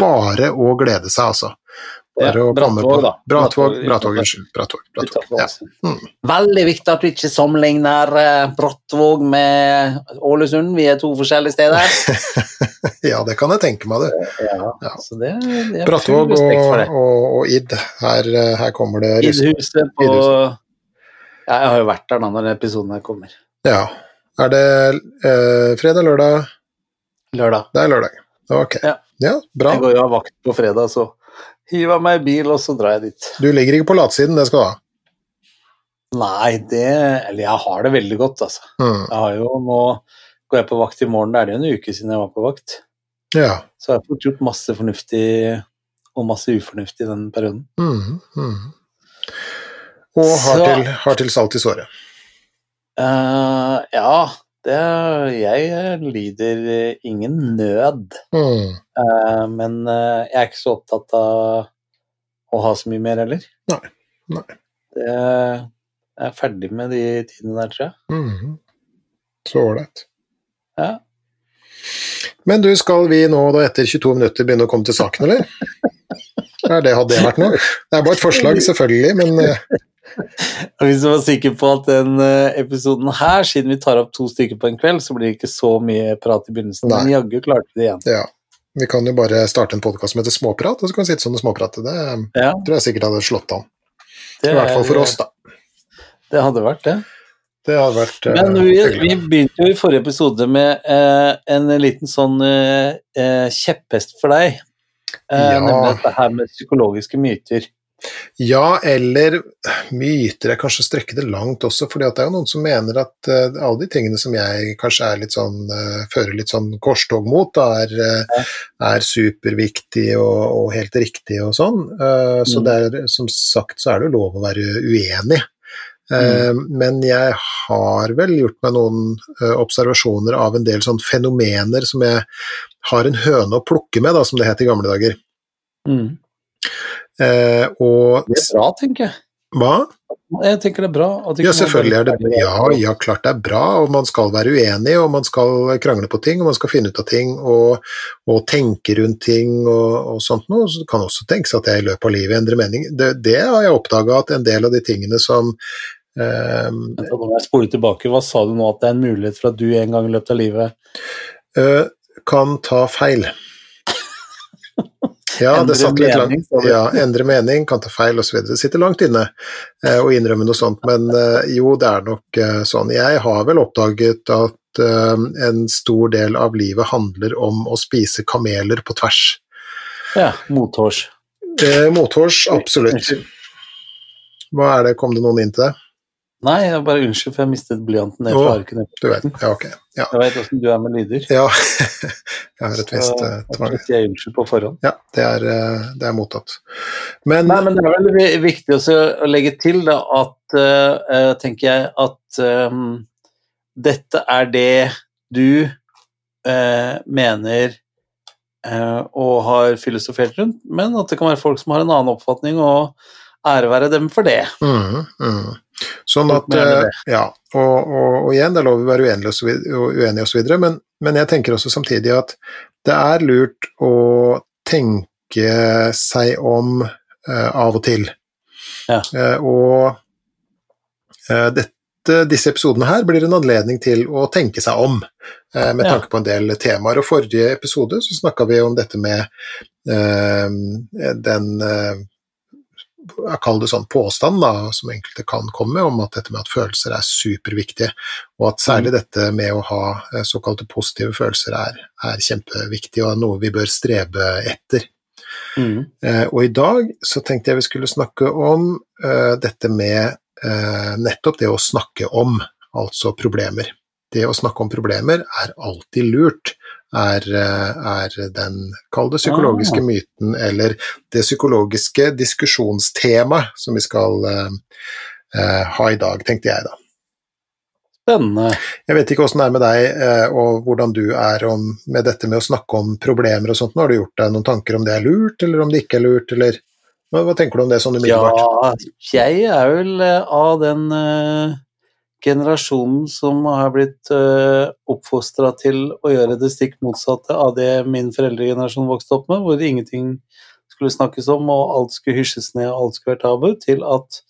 [SPEAKER 2] bare å glede seg, altså. Bare
[SPEAKER 1] Ja,
[SPEAKER 2] å komme
[SPEAKER 1] Brattvåg,
[SPEAKER 2] på-
[SPEAKER 1] da.
[SPEAKER 2] Brattvåg,
[SPEAKER 1] Brattvåg,
[SPEAKER 2] Brattvåg,
[SPEAKER 1] utenfor.
[SPEAKER 2] unnskyld. Brattvåg.
[SPEAKER 1] Utenfor
[SPEAKER 2] Ja. Mm.
[SPEAKER 1] Veldig viktig at du ikke sammenligner eh, Brattvåg med Ålesund, vi er to forskjellige steder.
[SPEAKER 2] ja, det kan jeg tenke meg, du.
[SPEAKER 1] Ja,
[SPEAKER 2] Ja.
[SPEAKER 1] Det, det
[SPEAKER 2] Brattvåg og, og, og Id, her, eh, her kommer det
[SPEAKER 1] Id-huset på
[SPEAKER 2] Id
[SPEAKER 1] ja, Jeg har jo vært der da når episoden her kommer.
[SPEAKER 2] Ja. Er det eh, fredag, lørdag?
[SPEAKER 1] Lørdag.
[SPEAKER 2] Det er lørdag. Ok.
[SPEAKER 1] Ja.
[SPEAKER 2] ja, bra.
[SPEAKER 1] Jeg går jo av vakt på fredag, så jeg meg i bil, og så drar jeg dit.
[SPEAKER 2] Du ligger ikke på latsiden, det skal du ha.
[SPEAKER 1] Nei, det Eller jeg har det veldig godt, altså.
[SPEAKER 2] Mm.
[SPEAKER 1] Jeg har jo nå Går jeg på vakt i morgen, da er det en uke siden jeg var på vakt.
[SPEAKER 2] Ja.
[SPEAKER 1] Så jeg har fått gjort masse fornuftig og masse ufornuftig i den perioden.
[SPEAKER 2] Mm. Mm. Og har
[SPEAKER 1] Så-
[SPEAKER 2] til, har til salt i såret.
[SPEAKER 1] Uh, ja, det Jeg lider eh, ingen nød.
[SPEAKER 2] Mm.
[SPEAKER 1] uh, men uh, jeg er ikke så opptatt av å ha så mye mer heller.
[SPEAKER 2] Nei, nei.
[SPEAKER 1] Det, jeg er ferdig med de tidene der, tror jeg.
[SPEAKER 2] Mm. Så ålreit.
[SPEAKER 1] Ja.
[SPEAKER 2] Men du, skal vi nå da etter 22 minutter begynne å komme til saken, eller? Er det, hadde det vært noe? Det er bare et forslag, selvfølgelig, men eh,
[SPEAKER 1] Og Hvis du var sikker på at den eh, episoden her, siden vi tar opp to stykker på en kveld, så blir det ikke så mye prat i begynnelsen. Men
[SPEAKER 2] Nei.
[SPEAKER 1] jaggu klarte det igjen.
[SPEAKER 2] ja. Vi kan jo bare starte en podkast som heter Småprat, og så kan vi sitte sånn og småprate. Det
[SPEAKER 1] Ja,
[SPEAKER 2] tror jeg sikkert hadde slått an. I hvert fall for oss, da.
[SPEAKER 1] Det hadde vært det.
[SPEAKER 2] Det hadde vært eh,
[SPEAKER 1] Men vi, vi begynte jo i forrige episode med eh, en liten sånn eh, kjepphest for deg. Eh,
[SPEAKER 2] Ja.
[SPEAKER 1] Nemlig dette her med psykologiske myter.
[SPEAKER 2] Ja, eller myter er kanskje å strekke det langt også, fordi det er jo noen som mener at uh, alle de tingene som jeg kanskje er litt sånn, uh, fører litt sånn korstog mot, da, er, uh, er superviktig og, og helt riktig og sånn. Så
[SPEAKER 1] Mm.
[SPEAKER 2] det er, som sagt så er det jo lov å være uenig. Mm. Men jeg har vel gjort meg noen observasjoner av en del sånn fenomener som jeg har en høne å plukke med, da, som det het i gamle dager.
[SPEAKER 1] Mm.
[SPEAKER 2] Eh, og
[SPEAKER 1] Det er bra, tenker jeg.
[SPEAKER 2] hva?
[SPEAKER 1] Jeg tenker det er bra.
[SPEAKER 2] Ja, selvfølgelig er det
[SPEAKER 1] bra.
[SPEAKER 2] ja, ja, klart det er bra, og man skal være uenig, og man skal krangle på ting, og man skal finne ut av ting, og, og tenke rundt ting og, og sånt noe. Så det kan også tenkes at jeg i løpet av livet endrer mening. Det, det har jeg oppdaga at en del av de tingene som eh,
[SPEAKER 1] jeg spoler tilbake. Hva sa du nå at det er en mulighet for at du en gang i løpet av livet
[SPEAKER 2] eh, kan ta feil. Ja,
[SPEAKER 1] Endre
[SPEAKER 2] det satt litt langt. Ja, endre mening, kan ta feil osv. Det sitter langt inne eh, å innrømme noe sånt, men eh, jo, det er nok eh, sånn. Jeg har vel oppdaget at eh, en stor del av livet handler om å spise kameler på tvers.
[SPEAKER 1] Ja, mothårs.
[SPEAKER 2] Eh, mothårs, absolutt. Hva er det, kom det noen inn til det?
[SPEAKER 1] Nei, jeg bare unnskyld, for jeg mistet blyanten ned fra arket.
[SPEAKER 2] Du vet, ja, ok. Ja,
[SPEAKER 1] Jeg vet åssen du er med lyder.
[SPEAKER 2] ja. jeg har et visst
[SPEAKER 1] Så jeg
[SPEAKER 2] tvang.
[SPEAKER 1] sier jeg unnskyld på forhånd.
[SPEAKER 2] Ja, det er, eh, det er mottatt. Men,
[SPEAKER 1] Nei, men det er veldig viktig også å legge til da, at eh, tenker jeg at um, dette er det du uh, mener uh, og har filosofert rundt, men at det kan være folk som har en annen oppfatning, og ære være dem for det.
[SPEAKER 2] Mm, mm. Sånn at eh. Ja, og, og, og igjen, det er lov å være uenig og så videre, men, men jeg tenker også samtidig at det er lurt å tenke seg om uh, av og til.
[SPEAKER 1] Ja.
[SPEAKER 2] Uh, og uh, dette, disse episodene her blir en anledning til å tenke seg om, med tanke på en del temaer. Og forrige episode så snakka vi om dette med den jeg kaller det sånn påstand da, som enkelte kan komme med, om at dette med at følelser er superviktige, og at særlig dette med å ha eh, såkalte positive følelser er, er kjempeviktig og er noe vi bør strebe etter.
[SPEAKER 1] Mm.
[SPEAKER 2] Eh, og i dag så tenkte jeg vi skulle snakke om eh, dette med eh, nettopp det å snakke om, altså problemer. Det å snakke om problemer er alltid lurt, er, er den, kall det psykologiske
[SPEAKER 1] Ah.
[SPEAKER 2] myten, eller det psykologiske diskusjonstemaet som vi skal eh, eh, ha i dag, tenkte jeg da.
[SPEAKER 1] Spennende.
[SPEAKER 2] Jeg vet ikke åssen det er med deg, eh, og hvordan du er om, med dette med å snakke om problemer og sånt. Nå har du gjort deg noen tanker om det er lurt, eller om det ikke er lurt, eller hva, tenker du om det sånn umiddelbart?
[SPEAKER 1] Ja, jeg er vel eh, av den eh, generasjonen som har blitt uh, oppfostra til å gjøre det stikk motsatte av det min foreldregenerasjon vokste opp med, hvor ingenting skulle snakkes om, og alt skulle hysjes ned, og alt skulle være tabu, til at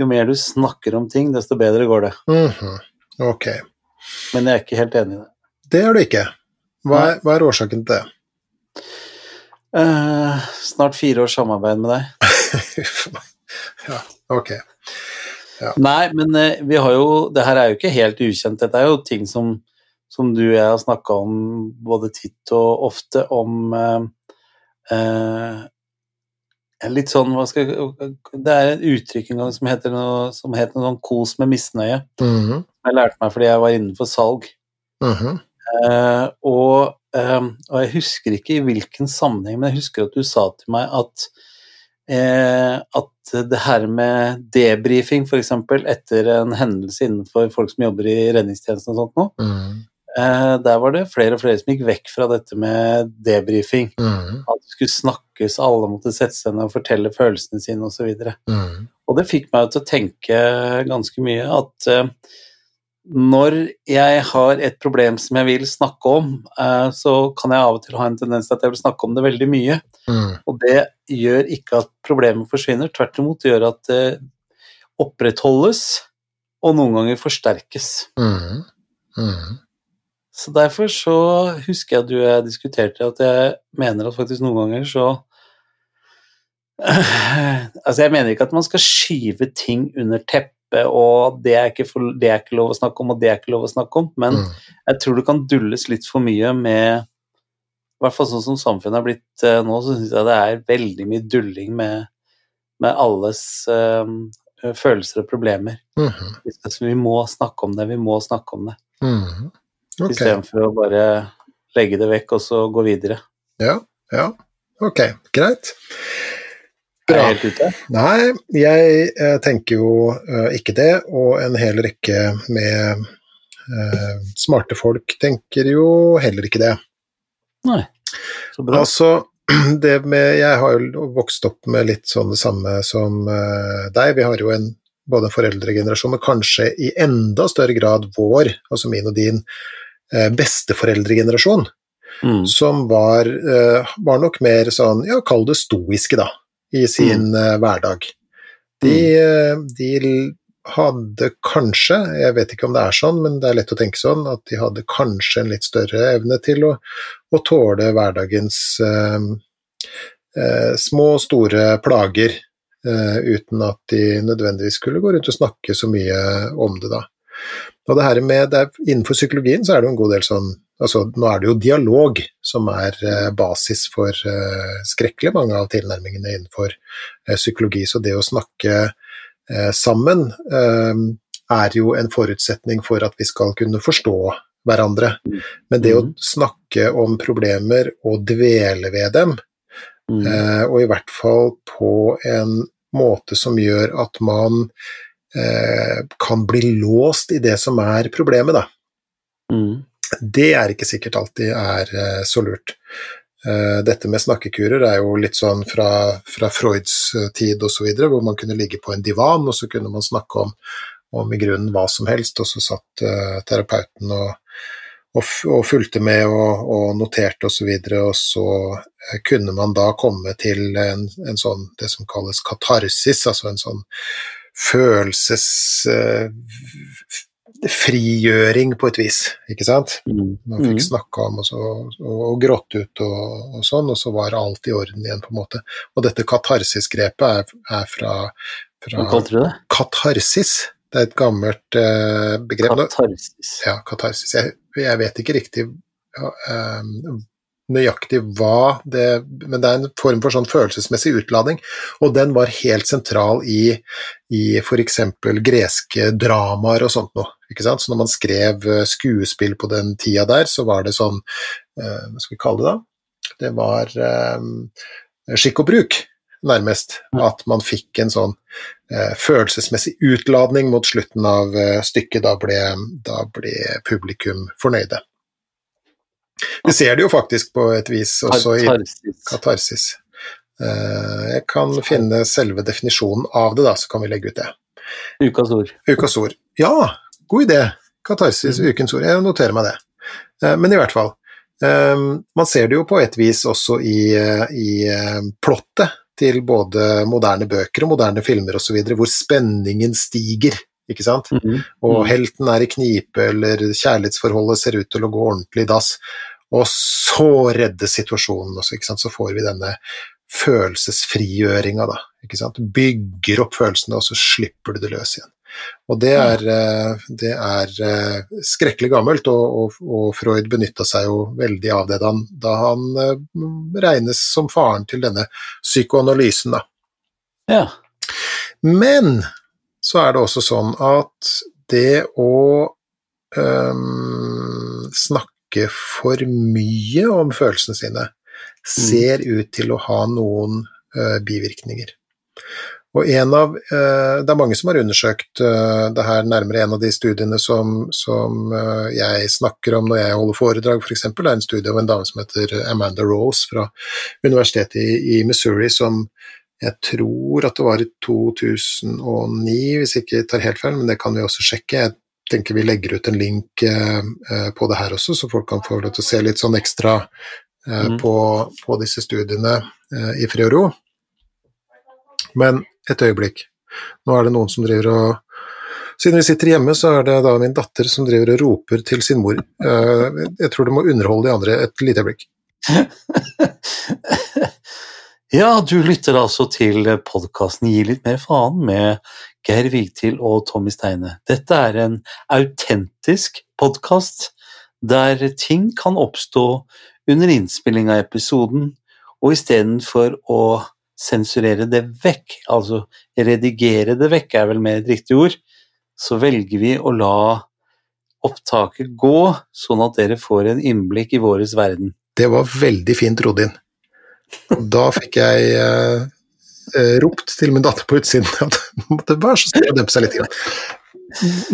[SPEAKER 1] jo mer du snakker om ting, desto bedre går det.
[SPEAKER 2] Mhm, Ok,
[SPEAKER 1] Men jeg er ikke helt enig i det.
[SPEAKER 2] det er du ikke. Hva er, hva er årsaken til det?
[SPEAKER 1] Uh, snart fire års samarbeid med deg.
[SPEAKER 2] Ja, ok.
[SPEAKER 1] Nei, men eh, vi har jo Det her er jo ikke helt ukjent. Dette er jo ting som, som du og jeg har snakka om både titt og ofte, om eh, eh, Litt sånn hva skal jeg, Det er et uttrykk en gang som heter noe, som heter noe sånn 'kos med misnøye'.
[SPEAKER 2] Mhm,
[SPEAKER 1] Jeg lærte meg fordi jeg var innenfor salg.
[SPEAKER 2] mhm,
[SPEAKER 1] Eh, og, eh, og jeg husker ikke i hvilken sammenheng, men jeg husker at du sa til meg at eh, at det her med debrifing, f.eks. etter en hendelse innenfor folk som jobber i redningstjenesten og sånt noe,
[SPEAKER 2] mm.
[SPEAKER 1] eh, der var det flere og flere som gikk vekk fra dette med debrifing.
[SPEAKER 2] Mm.
[SPEAKER 1] At det skulle snakkes, alle måtte sette seg ned og fortelle følelsene sine osv.
[SPEAKER 2] mhm,
[SPEAKER 1] Og det fikk meg til å tenke ganske mye at eh, når jeg har et problem som jeg vil snakke om, eh, så kan jeg av og til ha en tendens til at jeg vil snakke om det veldig mye.
[SPEAKER 2] Mm.
[SPEAKER 1] Og det gjør ikke at problemet forsvinner, tvert imot det gjør at det opprettholdes, og noen ganger forsterkes.
[SPEAKER 2] Mm. Mm.
[SPEAKER 1] Så derfor så husker jeg at du og jeg diskuterte at jeg mener at faktisk noen ganger så Altså, jeg mener ikke at man skal skyve ting under teppet, og det er, ikke for, det er ikke lov å snakke om, og det er ikke lov å snakke om, men
[SPEAKER 2] mm.
[SPEAKER 1] jeg tror det kan dulles litt for mye med I hvert fall sånn som samfunnet er blitt eh, nå, så syns jeg det er veldig mye dulling med, med alles eh, følelser og problemer.
[SPEAKER 2] Mm
[SPEAKER 1] Så vi må snakke om det, vi må snakke om det.
[SPEAKER 2] mhm. okay.
[SPEAKER 1] Istedenfor å bare legge det vekk og så gå videre.
[SPEAKER 2] ja, ja. Ok, greit. Bra.
[SPEAKER 1] jeg?
[SPEAKER 2] Nei, jeg eh, tenker jo eh, ikke det, og en hel rekke med eh, smarte folk tenker jo heller ikke det.
[SPEAKER 1] Nei. Så bra.
[SPEAKER 2] Altså, det med Jeg har jo vokst opp med litt sånn det samme som eh, deg. Vi har jo en både en foreldregenerasjon, men kanskje i enda større grad vår, altså min og din, eh, besteforeldregenerasjon,
[SPEAKER 1] Mm.
[SPEAKER 2] som var, eh, var nok mer sånn, ja, kall det stoiske, da, i sin eh, hverdag. De, eh, de hadde kanskje, jeg vet ikke om det er sånn, men det er lett å tenke sånn, at de hadde kanskje en litt større evne til å, å tåle hverdagens eh, eh, små og store plager, eh, uten at de nødvendigvis skulle gå rundt og snakke så mye om det, da. Og det her med, det er, Innenfor psykologien så er det en god del sånn altså Nå er det jo dialog som er eh, basis for eh, skrekkelig mange av tilnærmingene innenfor eh, psykologi, så det å snakke sammen er jo en forutsetning for at vi skal kunne forstå hverandre. Men det å
[SPEAKER 1] Mhm.
[SPEAKER 2] snakke om problemer og dvele ved dem,
[SPEAKER 1] Mm.
[SPEAKER 2] og i hvert fall på en måte som gjør at man kan bli låst i det som er problemet, da.
[SPEAKER 1] Mm.
[SPEAKER 2] Det er ikke sikkert alltid er eh, så lurt. Eh, dette med snakkekurer er jo litt sånn fra, fra Freuds eh, tid osv., hvor man kunne ligge på en divan, og så kunne man snakke om, om i grunnen hva som helst, og så satt uh, terapeuten og, og, og fulgte med og, og noterte osv., og, så og så kunne man da komme til en, en sånn, det som kalles katarsis, altså en sånn følelsesfrigjøring på et vis, ikke sant?
[SPEAKER 1] Mm.
[SPEAKER 2] Man fikk
[SPEAKER 1] Mm.
[SPEAKER 2] snakka om og, så, og, og grått ut og, og sånn, og så var alt i orden igjen, på en måte. Og dette katarsisgrepet er, er fra,
[SPEAKER 1] Hva
[SPEAKER 2] fra
[SPEAKER 1] kalte du det?
[SPEAKER 2] katarsis. Det er et gammelt eh, begrep.
[SPEAKER 1] Katarsis.
[SPEAKER 2] Ja, katarsis. Jeg, jeg vet ikke riktig eh, nøyaktig hva det Men det er en form for sånn følelsesmessig utlading, og den var helt sentral i, i f.eks. greske dramaer og sånt noe. Så når man skrev eh, skuespill på den tida der, så var det sånn eh, Hva skal vi kalle det da? Det var eh, skikk og bruk, nærmest. At man fikk en sånn følelsesmessig utladning mot slutten av stykket. Da ble, da ble publikum fornøyde. Vi ser det jo faktisk på et vis også i
[SPEAKER 1] Katarsis.
[SPEAKER 2] Jeg kan finne selve definisjonen av det, da, så kan vi legge ut det.
[SPEAKER 1] Ukas ord.
[SPEAKER 2] Ukas ord. Ja, god idé! Katarsis, ukens ord. Jeg noterer meg det. Eh, Men i hvert fall. eh, Man ser det jo på et vis også i, eh, i plottet til både moderne bøker og moderne filmer osv., hvor spenningen stiger. Ikke sant?
[SPEAKER 1] Mhm.
[SPEAKER 2] og
[SPEAKER 1] Mm.
[SPEAKER 2] helten er i knipe, eller kjærlighetsforholdet ser ut til å gå ordentlig i dass, og så reddes situasjonen også, ikke sant, så får vi denne følelsesfrigjøringa, da, ikke sant, bygger opp følelsene, og så slipper du det løs igjen. Og det er, eh, det er eh, skrekkelig gammelt, og, og, og Freud benytta seg jo veldig av det da han, da han eh, regnes som faren til denne psykoanalysen, da.
[SPEAKER 1] Ja.
[SPEAKER 2] Men så er det også sånn at det å øhm, snakke for mye om følelsene sine ser ut til å ha noen øh, bivirkninger. Og en av, øh, Det er mange som har undersøkt øh, det her nærmere. En av de studiene som, som øh, jeg snakker om når jeg holder foredrag, f.eks., er en studie av en dame som heter Amanda Rose fra universitetet i, i Missouri, som jeg tror at det var i 2009, hvis jeg ikke tar helt feil, men det kan vi også sjekke. Jeg tenker vi legger ut en link eh, eh, på det her også, så folk kan få lov til å se litt sånn ekstra eh,
[SPEAKER 1] Mhm.
[SPEAKER 2] på, på disse studiene eh, i fri og ro. Men et øyeblikk. Nå er det noen som driver og Siden vi sitter hjemme, så er det da min datter som driver og roper til sin mor. Eh, jeg tror du må underholde de andre et lite øyeblikk.
[SPEAKER 1] ja, du lytter altså til podkasten Gi litt mer faen med Geir Vigtil og Tommy Steine. Dette er en autentisk podkast der ting kan oppstå under innspilling av episoden, og istedenfor å sensurere det vekk, altså redigere det vekk er vel mer et riktig ord, så velger vi å la opptaket gå, sånn at dere får en innblikk i våres verden.
[SPEAKER 2] Det var veldig fint rodd inn. Da fikk jeg eh, eh, ropt til min datter på utsiden at hun måtte være så snill å dempe seg litt.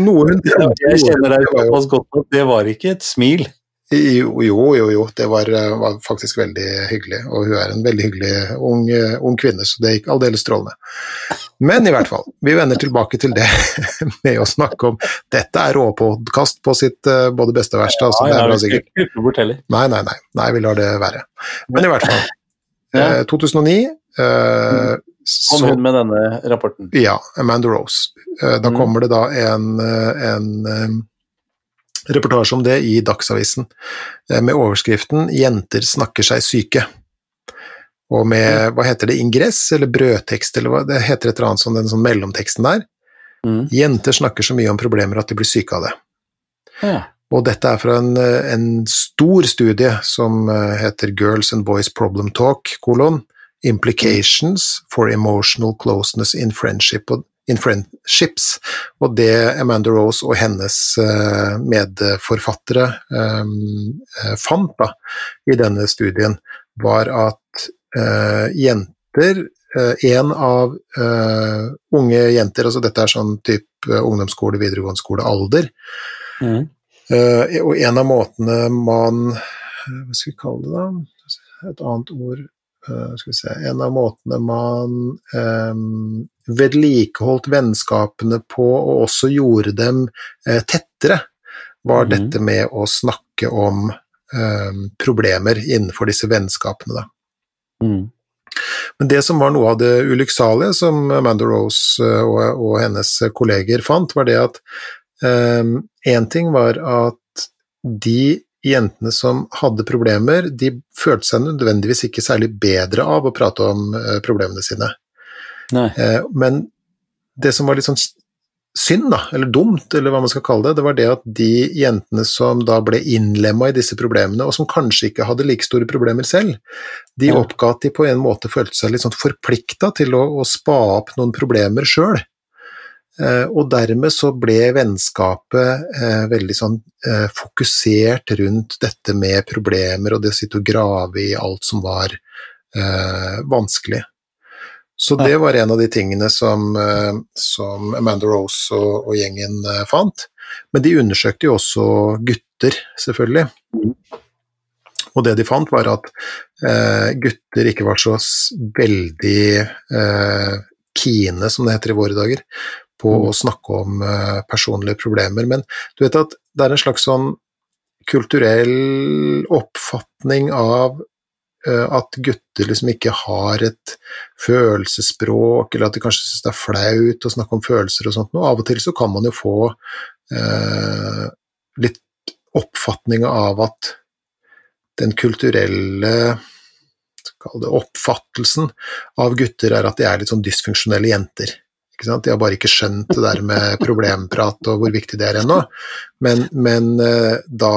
[SPEAKER 2] Noe hun
[SPEAKER 1] Jeg kjenner deg såpass godt at det var ikke et smil.
[SPEAKER 2] Jo, jo, jo, det var, eh, var faktisk veldig hyggelig. Og hun er en veldig hyggelig ung, eh, ung kvinne, så det gikk aldeles strålende. Men i hvert fall, vi vender tilbake til det med å snakke om Dette er råpodkast på sitt eh, både beste og verste, altså, det er bra sikkert.
[SPEAKER 1] ikke bort heller.
[SPEAKER 2] Nei, nei, nei, nei, vi lar det være. Men i hvert fall.
[SPEAKER 1] Ja.
[SPEAKER 2] Eh, 2009 eh,
[SPEAKER 1] Kom
[SPEAKER 2] så,
[SPEAKER 1] hun med denne rapporten.
[SPEAKER 2] Ja, Amanda Rose. Da
[SPEAKER 1] Mm.
[SPEAKER 2] kommer det da en, en reportasje om det i Dagsavisen eh, med overskriften 'Jenter snakker seg syke'. Og med, hva heter det, ingress eller brødtekst, eller hva det heter et eller annet sånn, den sånn mellomteksten der.
[SPEAKER 1] Mm.
[SPEAKER 2] Jenter snakker så mye om problemer at de blir syke av det.
[SPEAKER 1] Ja.
[SPEAKER 2] Og dette er fra en, eh, en stor studie som eh, heter Girls and Boys Problem Talk, kolon, Implications for Emotional Closeness in Friendship og in Friendships. Og det Amanda Rose og hennes eh, medforfattere um, fant da, i denne studien, var at uh, jenter en av uh, unge jenter, altså dette er sånn type ungdomsskole, videregående skole-alder,
[SPEAKER 1] Mm.
[SPEAKER 2] Eh, og en av måtene man Hva skal vi kalle det, da? Et annet ord eh, se En av måtene man eh, vedlikeholdt vennskapene på, og også gjorde dem eh, tettere, var
[SPEAKER 1] mm.
[SPEAKER 2] dette med å snakke om eh, problemer innenfor disse vennskapene.
[SPEAKER 1] Mm.
[SPEAKER 2] Men det som var noe av det ulykksalige som Amanda Rose eh, og, og hennes kolleger fant, var det at én um, ting var at de jentene som hadde problemer, de følte seg nødvendigvis ikke særlig bedre av å prate om uh, problemene sine. Nei. men det som var litt sånn synd, da, eller dumt, eller hva man skal kalle det, det var det at de jentene som da ble innlemma i disse problemene, og som kanskje ikke hadde like store problemer selv, de oppga at de på en måte følte seg litt sånn forplikta til å, å, spa opp noen problemer sjøl. Eh, og dermed så ble vennskapet eh, veldig sånn eh, fokusert rundt dette med problemer og det å sitte og grave i alt som var eh, vanskelig. Så det var en av de tingene som, som Amanda Rose og, og, gjengen fant. Men de undersøkte jo også gutter, selvfølgelig. Og det de fant, var at eh, gutter ikke var så veldig eh, kine, som det heter i våre dager, på mm. å snakke om eh, personlige problemer. Men du vet at det er en slags sånn kulturell oppfatning av Eh, at gutter liksom ikke har et følelsesspråk, eller at de kanskje syns det er flaut å snakke om følelser og sånt noe. Av og til så kan man jo få eh, litt oppfatning av at den kulturelle oppfattelsen av gutter er at de er litt sånn dysfunksjonelle jenter. De har bare ikke skjønt det der med problemprat og hvor viktig det er ennå. Men, men, eh, da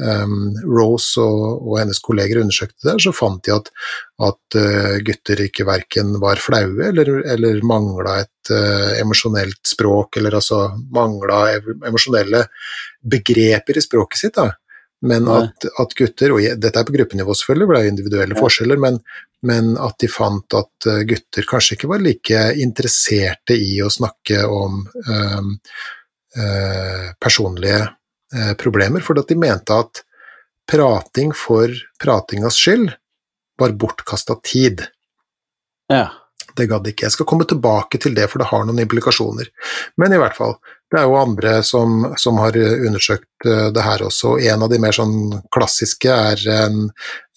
[SPEAKER 2] um, Rose og, og, hennes kolleger undersøkte det, så fant de at, at uh, gutter ikke verken var flaue eller, eller mangla et uh, emosjonelt språk, eller altså mangla emosjonelle begreper i språket sitt. da men at, at, gutter, og dette er på gruppenivå selvfølgelig, for det er individuelle forskjeller, men, men, at de fant at eh, gutter kanskje ikke var like interesserte i å snakke om um, uh, personlige uh, problemer, for at de mente at prating for pratingas skyld var bortkasta tid.
[SPEAKER 1] Ja.
[SPEAKER 2] Det gadd ikke. Jeg skal komme tilbake til det, for det har noen implikasjoner. Men i hvert fall, det er jo andre som, som har undersøkt eh, det her også. En av de mer sånn klassiske er en,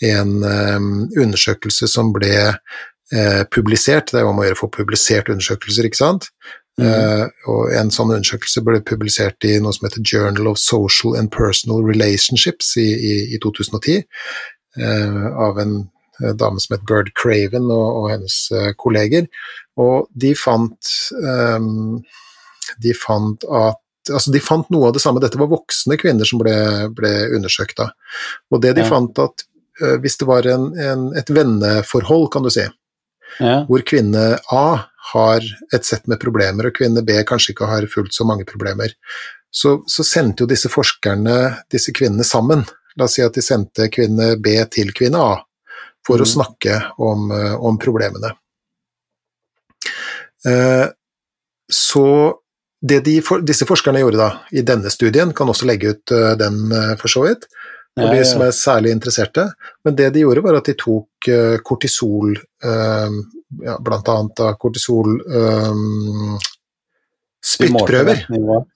[SPEAKER 2] en um, undersøkelse som ble uh, publisert. Det er jo om å gjøre å få publisert undersøkelser, ikke sant. Mm. Uh, og en sånn undersøkelse ble publisert i noe som heter Journal of Social and Personal Relationships i, i, i 2010, uh, av en dame som het Bird Craven og, og hennes kolleger. Og de fant um, de fant at altså de fant noe av det samme, dette var voksne kvinner som ble, ble undersøkt da. Og det de ja. fant at uh, hvis det var en, en, et venneforhold, kan du si, ja. hvor kvinne A har et sett med problemer, og kvinne B kanskje ikke har fullt så mange problemer, så, så sendte jo disse forskerne disse kvinnene sammen. La oss si at de sendte kvinne B til kvinne A for mm. å snakke om, uh, om problemene. Uh, så det de disse forskerne gjorde da, i denne studien, kan også legge ut uh, den for så vidt, for de som er særlig interesserte, men det de gjorde var at de tok kortisol, ja, blant annet kortisol spyttprøver.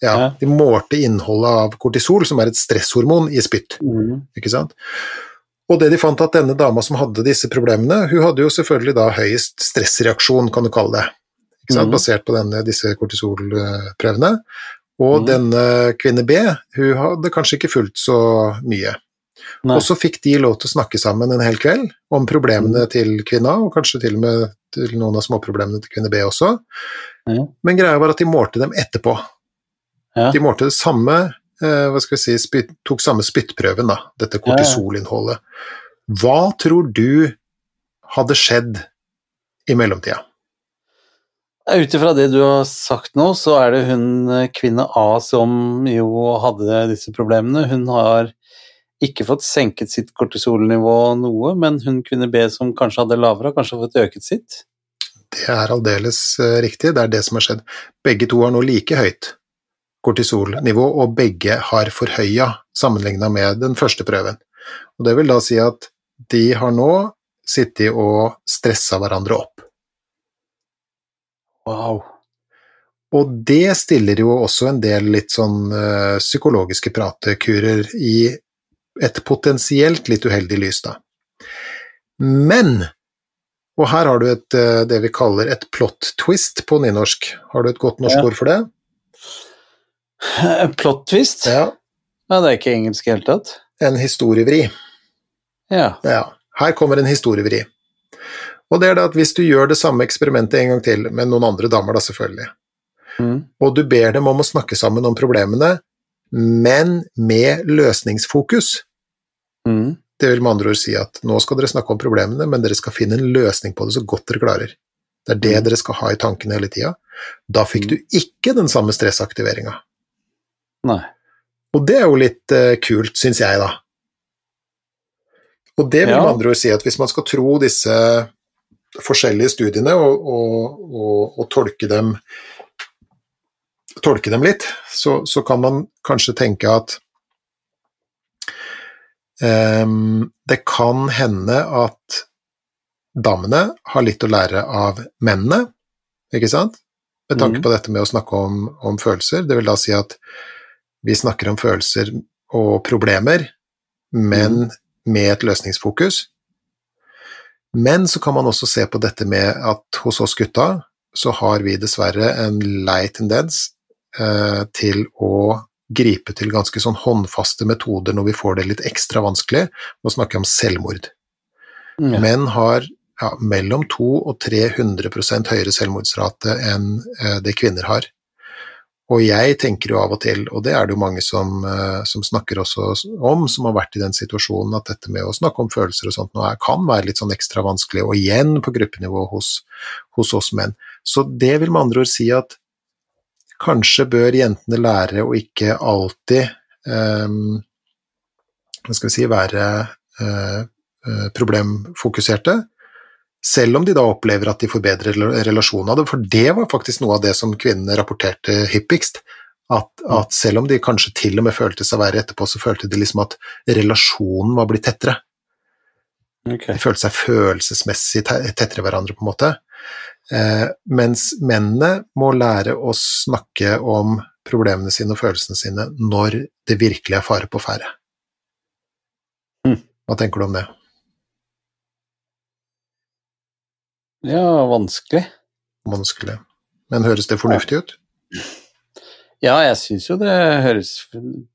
[SPEAKER 2] Ja, de målte innholdet av kortisol, som er et stresshormon i spytt. Mm. ikke sant? Og det de fant at denne dama som hadde disse problemene, hun hadde jo selvfølgelig da høyest stressreaksjon, kan du kalle det mm. basert på denne, disse kortisolprøvene. Og mm. denne kvinne B, hun hadde kanskje ikke fulgt så mye. Nei. Og så fikk de lov til å snakke sammen en hel kveld om problemene mm. til kvinna, og kanskje til og med til noen av småproblemene til kvinne B også. Mm. Men greia var at de målte dem etterpå. Ja. De målte det samme hva skal vi si, spyt, tok samme spyttprøven, da, dette kortisolinnholdet. Hva tror du hadde skjedd i mellomtida?
[SPEAKER 1] Ut ifra det du har sagt nå, så er det hun eh, kvinne A som jo hadde disse problemene. Hun har ikke fått senket sitt kortisolnivå noe, men hun kvinne B som kanskje hadde lavere, har kanskje fått øket sitt?
[SPEAKER 2] Det er aldeles eh, riktig, det er det som har skjedd. Begge to har nå like høyt kortisolnivå, og begge har forhøya sammenligna med den første prøven. Og Det vil da si at de har nå sittet og stressa hverandre opp.
[SPEAKER 1] Wow.
[SPEAKER 2] Og det stiller jo også en del litt sånn uh, psykologiske pratekurer i et potensielt litt uheldig lys, da. Men Og her har du et, eh, det vi kaller et plot twist på nynorsk. Har du et godt norsk
[SPEAKER 1] Ja.
[SPEAKER 2] ord for det?
[SPEAKER 1] Plot twist?
[SPEAKER 2] Ja.
[SPEAKER 1] Ja, det er ikke engelsk i det hele tatt.
[SPEAKER 2] En historievri.
[SPEAKER 1] Ja.
[SPEAKER 2] Ja. Her kommer en historievri. Og det er det at hvis du gjør det samme eksperimentet en gang til, med noen andre damer, da selvfølgelig,
[SPEAKER 1] Mm.
[SPEAKER 2] og du ber dem om å snakke sammen om problemene, men med løsningsfokus,
[SPEAKER 1] Mm.
[SPEAKER 2] det vil med andre ord si at nå skal dere snakke om problemene, men dere skal finne en løsning på det så godt dere klarer. Det er det
[SPEAKER 1] Mm.
[SPEAKER 2] dere skal ha i tankene hele tida. Da fikk du ikke den samme stressaktiveringa.
[SPEAKER 1] Nei.
[SPEAKER 2] Og det er jo litt uh, kult, syns jeg, da. Og det vil
[SPEAKER 1] Ja.
[SPEAKER 2] med andre ord si at hvis man skal tro disse forskjellige studiene og, og, og, og tolke dem tolke dem litt, så, så kan man kanskje tenke at um, det kan hende at damene har litt å lære av mennene, ikke sant? Med tanke
[SPEAKER 1] Mhm.
[SPEAKER 2] på dette med å snakke om, om følelser. Det vil da si at vi snakker om følelser og problemer, men med et løsningsfokus. Men så kan man også se på dette med at hos oss gutta så har vi dessverre en lei tendens eh, til å gripe til ganske sånn håndfaste metoder når vi får det litt ekstra vanskelig. Nå snakker jeg om selvmord.
[SPEAKER 1] Mm.
[SPEAKER 2] Menn har ja, mellom 200 og 300% høyere selvmordsrate enn eh, det kvinner har. Og jeg tenker jo av og til, og det er det jo mange som, eh, som snakker også om, som har vært i den situasjonen, at dette med å snakke om følelser og sånt nå kan være litt sånn ekstra vanskelig, og igjen på gruppenivå hos, hos oss menn. Så det vil med andre ord si at kanskje bør jentene lære å ikke alltid um, hva skal vi si, være uh, problemfokuserte, selv om de da opplever at de får bedre rela- av det, for det var faktisk noe av det som kvinnene rapporterte hyppigst. At, at selv om de kanskje til og med følte seg verre etterpå, så følte de liksom at relasjonen var blitt tettere.
[SPEAKER 1] Okay.
[SPEAKER 2] De følte seg følelsesmessig tettere hverandre, på en måte. Eh, mens mennene må lære å snakke om problemene sine og følelsene sine når det virkelig er fare på ferde.
[SPEAKER 1] Mm.
[SPEAKER 2] Hva tenker du om det?
[SPEAKER 1] Ja, vanskelig.
[SPEAKER 2] Vanskelig. Men høres det fornuftig ut?
[SPEAKER 1] Ja, jeg syns jo det høres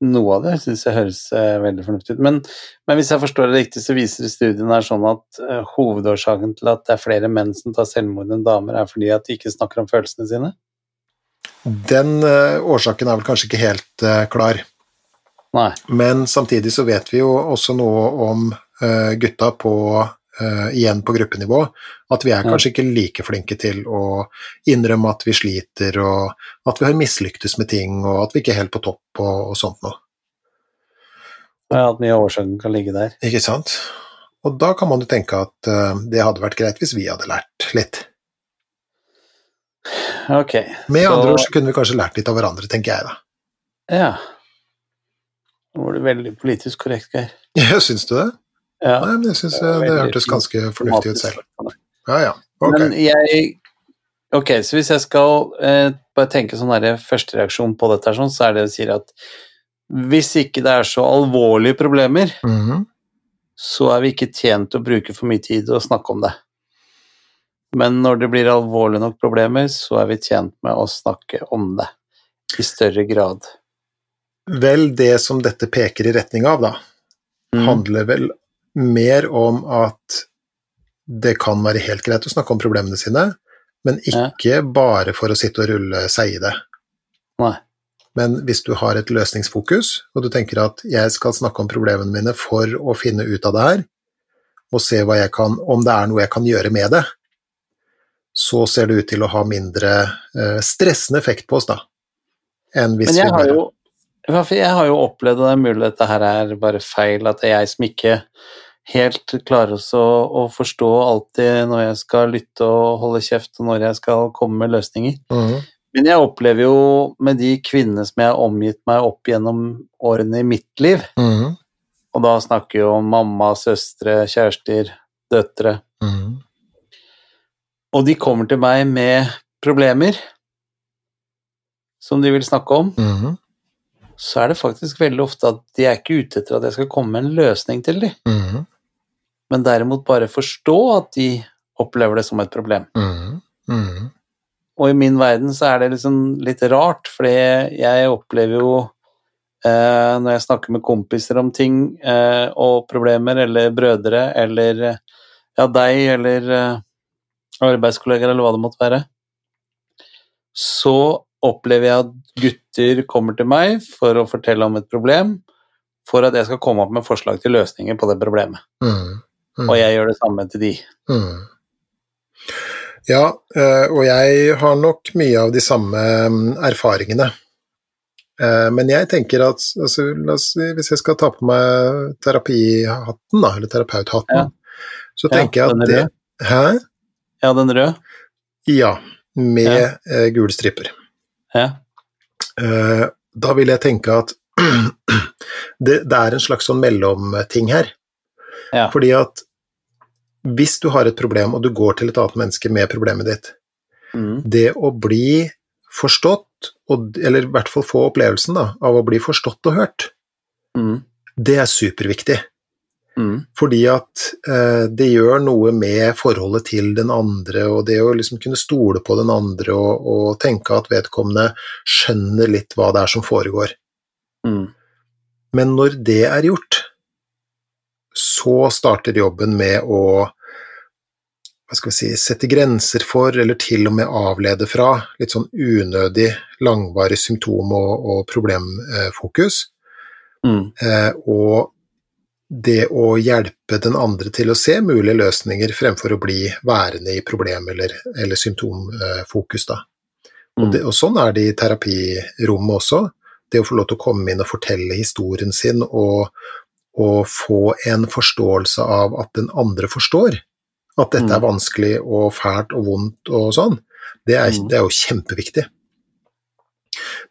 [SPEAKER 1] Noe av det syns jeg høres eh, veldig fornuftig ut. Men, men hvis jeg forstår det riktig, så viser studien her sånn at eh, hovedårsaken til at det er flere menn som tar selvmord enn damer, er fordi at de ikke snakker om følelsene sine?
[SPEAKER 2] Den eh, årsaken er vel kanskje ikke helt eh, klar.
[SPEAKER 1] Nei.
[SPEAKER 2] Men samtidig så vet vi jo også noe om eh, gutta på eh, igjen på gruppenivå, at vi er kanskje ikke like flinke til å innrømme at vi sliter, og at vi har mislyktes med ting, og at vi ikke er helt på topp og, og sånt noe.
[SPEAKER 1] Ja, At mye av årsaken kan ligge der.
[SPEAKER 2] Ikke sant? Og da kan man jo tenke at uh, det hadde vært greit hvis vi hadde lært litt.
[SPEAKER 1] Ok.
[SPEAKER 2] Med
[SPEAKER 1] så-
[SPEAKER 2] andre ord så kunne vi kanskje lært litt av hverandre, tenker jeg da.
[SPEAKER 1] Ja. Nå var du veldig politisk korrekt, Geir.
[SPEAKER 2] Ja, syns du det?
[SPEAKER 1] Ja.
[SPEAKER 2] Nei, men jeg syns det,
[SPEAKER 1] Veldig
[SPEAKER 2] hørtes ganske fornuftig ut selv. Ja, ja. Ok.
[SPEAKER 1] Men jeg Ok, så hvis jeg skal eh, bare tenke sånn derre førstereaksjon på dette, sånn, så er det jeg sier at hvis ikke det er så alvorlige problemer,
[SPEAKER 2] Mhm.
[SPEAKER 1] så er vi ikke tjent å bruke for mye tid og snakke om det. Men når det blir alvorlige nok problemer, så er vi tjent med å snakke om det i større grad.
[SPEAKER 2] Vel, det som dette peker i retning av, da,
[SPEAKER 1] Mm.
[SPEAKER 2] handler vel mer om at det kan være helt greit å snakke om problemene sine, men ikke bare for å sitte og rulle seg i det.
[SPEAKER 1] Nei.
[SPEAKER 2] Men hvis du har et løsningsfokus, og du tenker at jeg skal snakke om problemene mine for å finne ut av det her, og se hva jeg kan, om det er noe jeg kan gjøre med det, så ser det ut til å ha mindre eh, stressende effekt på oss, da, enn hvis
[SPEAKER 1] Men jeg
[SPEAKER 2] vi
[SPEAKER 1] har jo, jeg har jo opplevd, og det er mulig dette her er bare feil, at det er jeg som ikke helt klare også å forstå alltid når jeg skal lytte og holde kjeft, og når jeg skal komme med løsninger.
[SPEAKER 2] Mm.
[SPEAKER 1] Men jeg opplever jo med de kvinnene som jeg har omgitt meg opp gjennom årene i mitt liv,
[SPEAKER 2] mm.
[SPEAKER 1] og da snakker vi om mamma, søstre, kjærester, døtre,
[SPEAKER 2] mm.
[SPEAKER 1] og de kommer til meg med problemer som de vil snakke om,
[SPEAKER 2] Mm
[SPEAKER 1] så er det faktisk veldig ofte at de er ikke ute etter at jeg skal komme med en løsning til dem,
[SPEAKER 2] Mhm.
[SPEAKER 1] Men derimot bare forstå at de opplever det som et problem.
[SPEAKER 2] Mm. Mm.
[SPEAKER 1] Og i min verden så er det liksom litt rart, fordi jeg opplever jo eh, når jeg snakker med kompiser om ting eh, og problemer, eller brødre, eller ja, deg, eller eh, arbeidskollegaer, eller hva det måtte være, så opplever jeg at gutter kommer til meg for å fortelle om et problem, for at jeg skal komme opp med forslag til løsninger på det problemet.
[SPEAKER 2] Mm. Mm.
[SPEAKER 1] Og jeg gjør det samme til de.
[SPEAKER 2] Mm. Ja, eh, og jeg har nok mye av de samme mm, erfaringene. Eh, Men jeg tenker at altså, hvis jeg skal ta på meg terapihatten, da, eller terapeuthatten,
[SPEAKER 1] Ja.
[SPEAKER 2] så
[SPEAKER 1] Ja,
[SPEAKER 2] tenker jeg at det
[SPEAKER 1] rød.
[SPEAKER 2] Hæ?
[SPEAKER 1] Ja, den røde?
[SPEAKER 2] Ja, med
[SPEAKER 1] Ja.
[SPEAKER 2] eh, gule striper.
[SPEAKER 1] Ja.
[SPEAKER 2] Eh, Da vil jeg tenke at det, det er en slags sånn mellomting her.
[SPEAKER 1] Ja.
[SPEAKER 2] Fordi at hvis du har et problem, og du går til et annet menneske med problemet ditt,
[SPEAKER 1] Mm.
[SPEAKER 2] det å bli forstått, og, eller i hvert fall få opplevelsen da, av å bli forstått og hørt,
[SPEAKER 1] Mm.
[SPEAKER 2] det er superviktig.
[SPEAKER 1] Mm.
[SPEAKER 2] Fordi at eh, det gjør noe med forholdet til den andre, og det å liksom kunne stole på den andre og, og tenke at vedkommende skjønner litt hva det er som foregår.
[SPEAKER 1] Mm.
[SPEAKER 2] Men når det er gjort, så starter jobben med å hva skal vi si, sette grenser for, eller til og med avlede fra, litt sånn unødig langvarig symptom- og, og problemfokus.
[SPEAKER 1] Mm.
[SPEAKER 2] Eh, og det å hjelpe den andre til å se mulige løsninger fremfor å bli værende i problem- eller, eller symptomfokus. Da. Og,
[SPEAKER 1] Mm.
[SPEAKER 2] det, og sånn er det i terapirommet også. Det å få lov til å komme inn og fortelle historien sin og, og få en forståelse av at den andre forstår at dette er
[SPEAKER 1] Mm.
[SPEAKER 2] vanskelig og fælt og vondt og sånn, det er,
[SPEAKER 1] Mm.
[SPEAKER 2] det er jo kjempeviktig.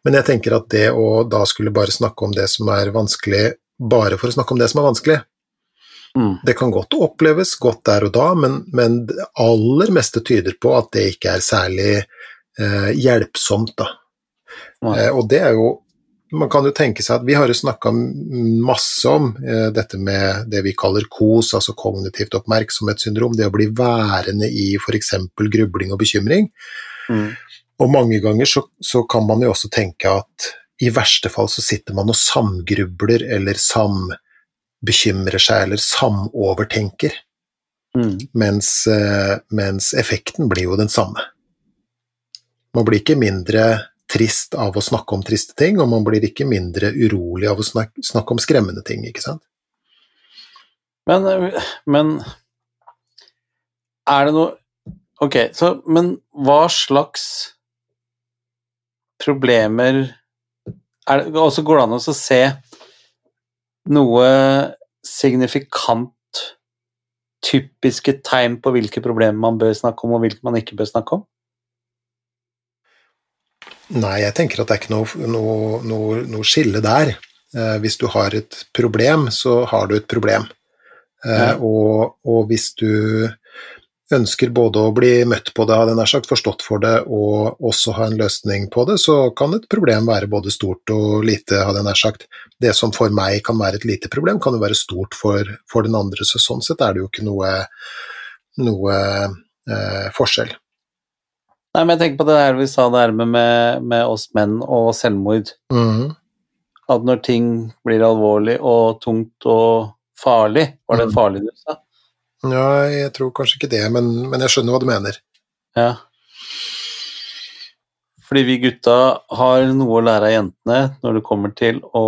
[SPEAKER 2] Men jeg tenker at det å da skulle bare snakke om det som er vanskelig, bare for å snakke om det som er vanskelig,
[SPEAKER 1] Mm.
[SPEAKER 2] det kan godt oppleves godt der og da, men, men det aller meste tyder på at det ikke er særlig eh, hjelpsomt, da. Eh, og det er jo Man kan jo tenke seg at vi har jo snakka masse om eh, dette med det vi kaller KOS, altså kognitivt oppmerksomhetssyndrom, det å bli værende i f.eks. grubling og bekymring.
[SPEAKER 1] Mm.
[SPEAKER 2] Og mange ganger så, så kan man jo også tenke at i verste fall så sitter man og samgrubler eller sambekymrer seg eller samovertenker,
[SPEAKER 1] Mm.
[SPEAKER 2] mens, eh, mens effekten blir jo den samme. Man blir ikke mindre trist av å snakke om triste ting, og man blir ikke mindre urolig av å snakke, snakke om skremmende ting, ikke sant?
[SPEAKER 1] Men, men er det noe Ok, så Men hva slags problemer er det, Og så går det an å se noe signifikant typiske tegn på hvilke problemer man bør snakke om, og hvilke man ikke bør snakke om?
[SPEAKER 2] Nei, jeg tenker at det er ikke noe, noe, noe, noe skille der. Eh, hvis du har et problem, så har du et problem. Eh, og, og hvis du ønsker både å bli møtt på det, hadde jeg nær sagt, forstått for det, og også ha en løsning på det, så kan et problem være både stort og lite, hadde jeg nær sagt. Det som for meg kan være et lite problem, kan jo være stort for, for den andre, så sånn sett er det jo ikke noe, noe eh, forskjell.
[SPEAKER 1] Nei, men jeg tenker på det der vi sa det her med, med, med oss menn og selvmord.
[SPEAKER 2] Mm.
[SPEAKER 1] At når ting blir alvorlig og tungt og farlig Var det
[SPEAKER 2] Mm.
[SPEAKER 1] farlig du sa?
[SPEAKER 2] Ja, jeg tror kanskje ikke det, men, men jeg skjønner hva du mener.
[SPEAKER 1] Ja. Fordi vi gutta har noe å lære av jentene når det kommer til å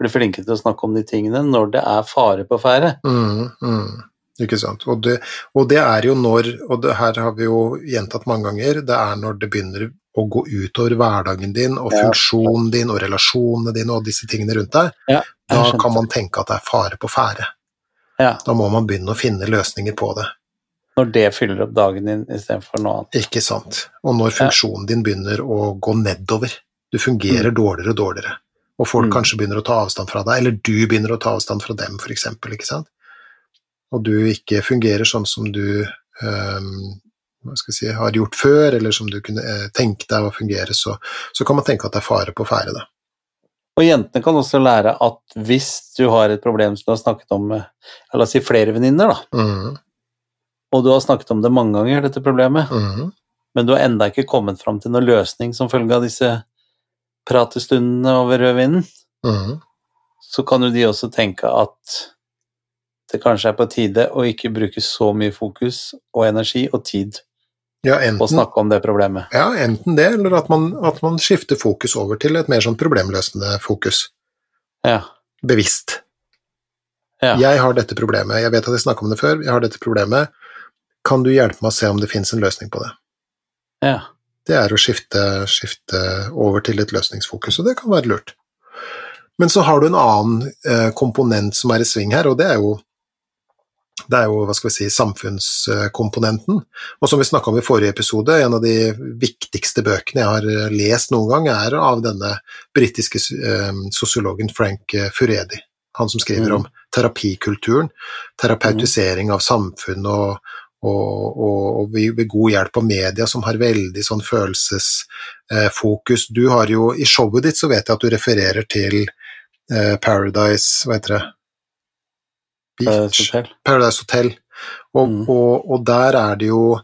[SPEAKER 1] bli flinke til å snakke om de tingene når det er fare på ferde.
[SPEAKER 2] Mm, mm, ikke sant. Og det, og det er jo når, og det her har vi jo gjentatt mange ganger, det er når det begynner å gå utover hverdagen din og funksjonen din og relasjonene dine og disse tingene rundt deg.
[SPEAKER 1] Ja,
[SPEAKER 2] Da kan man tenke at det er fare på ferde.
[SPEAKER 1] Ja,
[SPEAKER 2] Da må man begynne å finne løsninger på det.
[SPEAKER 1] når det fyller opp dagen din istedenfor noe annet.
[SPEAKER 2] Ikke sant. Og når funksjonen din begynner å gå nedover, du fungerer dårligere og dårligere, og folk
[SPEAKER 1] Mm.
[SPEAKER 2] kanskje begynner å ta avstand fra deg, eller du begynner å ta avstand fra dem, for eksempel, ikke sant. Og du ikke fungerer sånn som du jeg si, har gjort før, eller som du kunne eh, tenke deg å fungere, så, så kan man tenke at det er fare på ferde.
[SPEAKER 1] Og jentene kan også lære at hvis du har et problem som du har snakket om med la oss si flere venninner, da,
[SPEAKER 2] Mm.
[SPEAKER 1] og du har snakket om det mange ganger, dette problemet,
[SPEAKER 2] mm.
[SPEAKER 1] men du har enda ikke kommet fram til noen løsning som følge av disse pratestundene over rødvinen,
[SPEAKER 2] mm.
[SPEAKER 1] så kan jo de også tenke at det kanskje er på tide å ikke bruke så mye fokus og energi og tid
[SPEAKER 2] Ja,
[SPEAKER 1] på å snakke om det problemet.
[SPEAKER 2] ja, enten det, eller at man, at man skifter fokus over til et mer sånn problemløsende fokus.
[SPEAKER 1] Ja.
[SPEAKER 2] Bevisst.
[SPEAKER 1] Ja.
[SPEAKER 2] Jeg har dette problemet, jeg vet at jeg snakket om det før, jeg har dette problemet. Kan du hjelpe meg å se om det finnes en løsning på det?
[SPEAKER 1] ja.
[SPEAKER 2] Det er å skifte, skifte over til et løsningsfokus, og det kan være lurt. Men så har du en annen eh, komponent som er i sving her, og det er jo det er jo, hva skal vi si, samfunnskomponenten. Og som vi snakka om i forrige episode, en av de viktigste bøkene jeg har eh, lest noen gang, er av denne britiske eh, sosiologen Frank eh, Furedi. Han som skriver
[SPEAKER 1] Mm.
[SPEAKER 2] om terapikulturen, terapeutisering av samfunn og, og, og, og ved god hjelp av media som har veldig sånn følelsesfokus. Du har jo, I showet ditt så vet jeg at du refererer til Paradise Hva heter det?
[SPEAKER 1] Paradise Hotel.
[SPEAKER 2] Paradise Hotel. Og,
[SPEAKER 1] Mm.
[SPEAKER 2] og, og der er det jo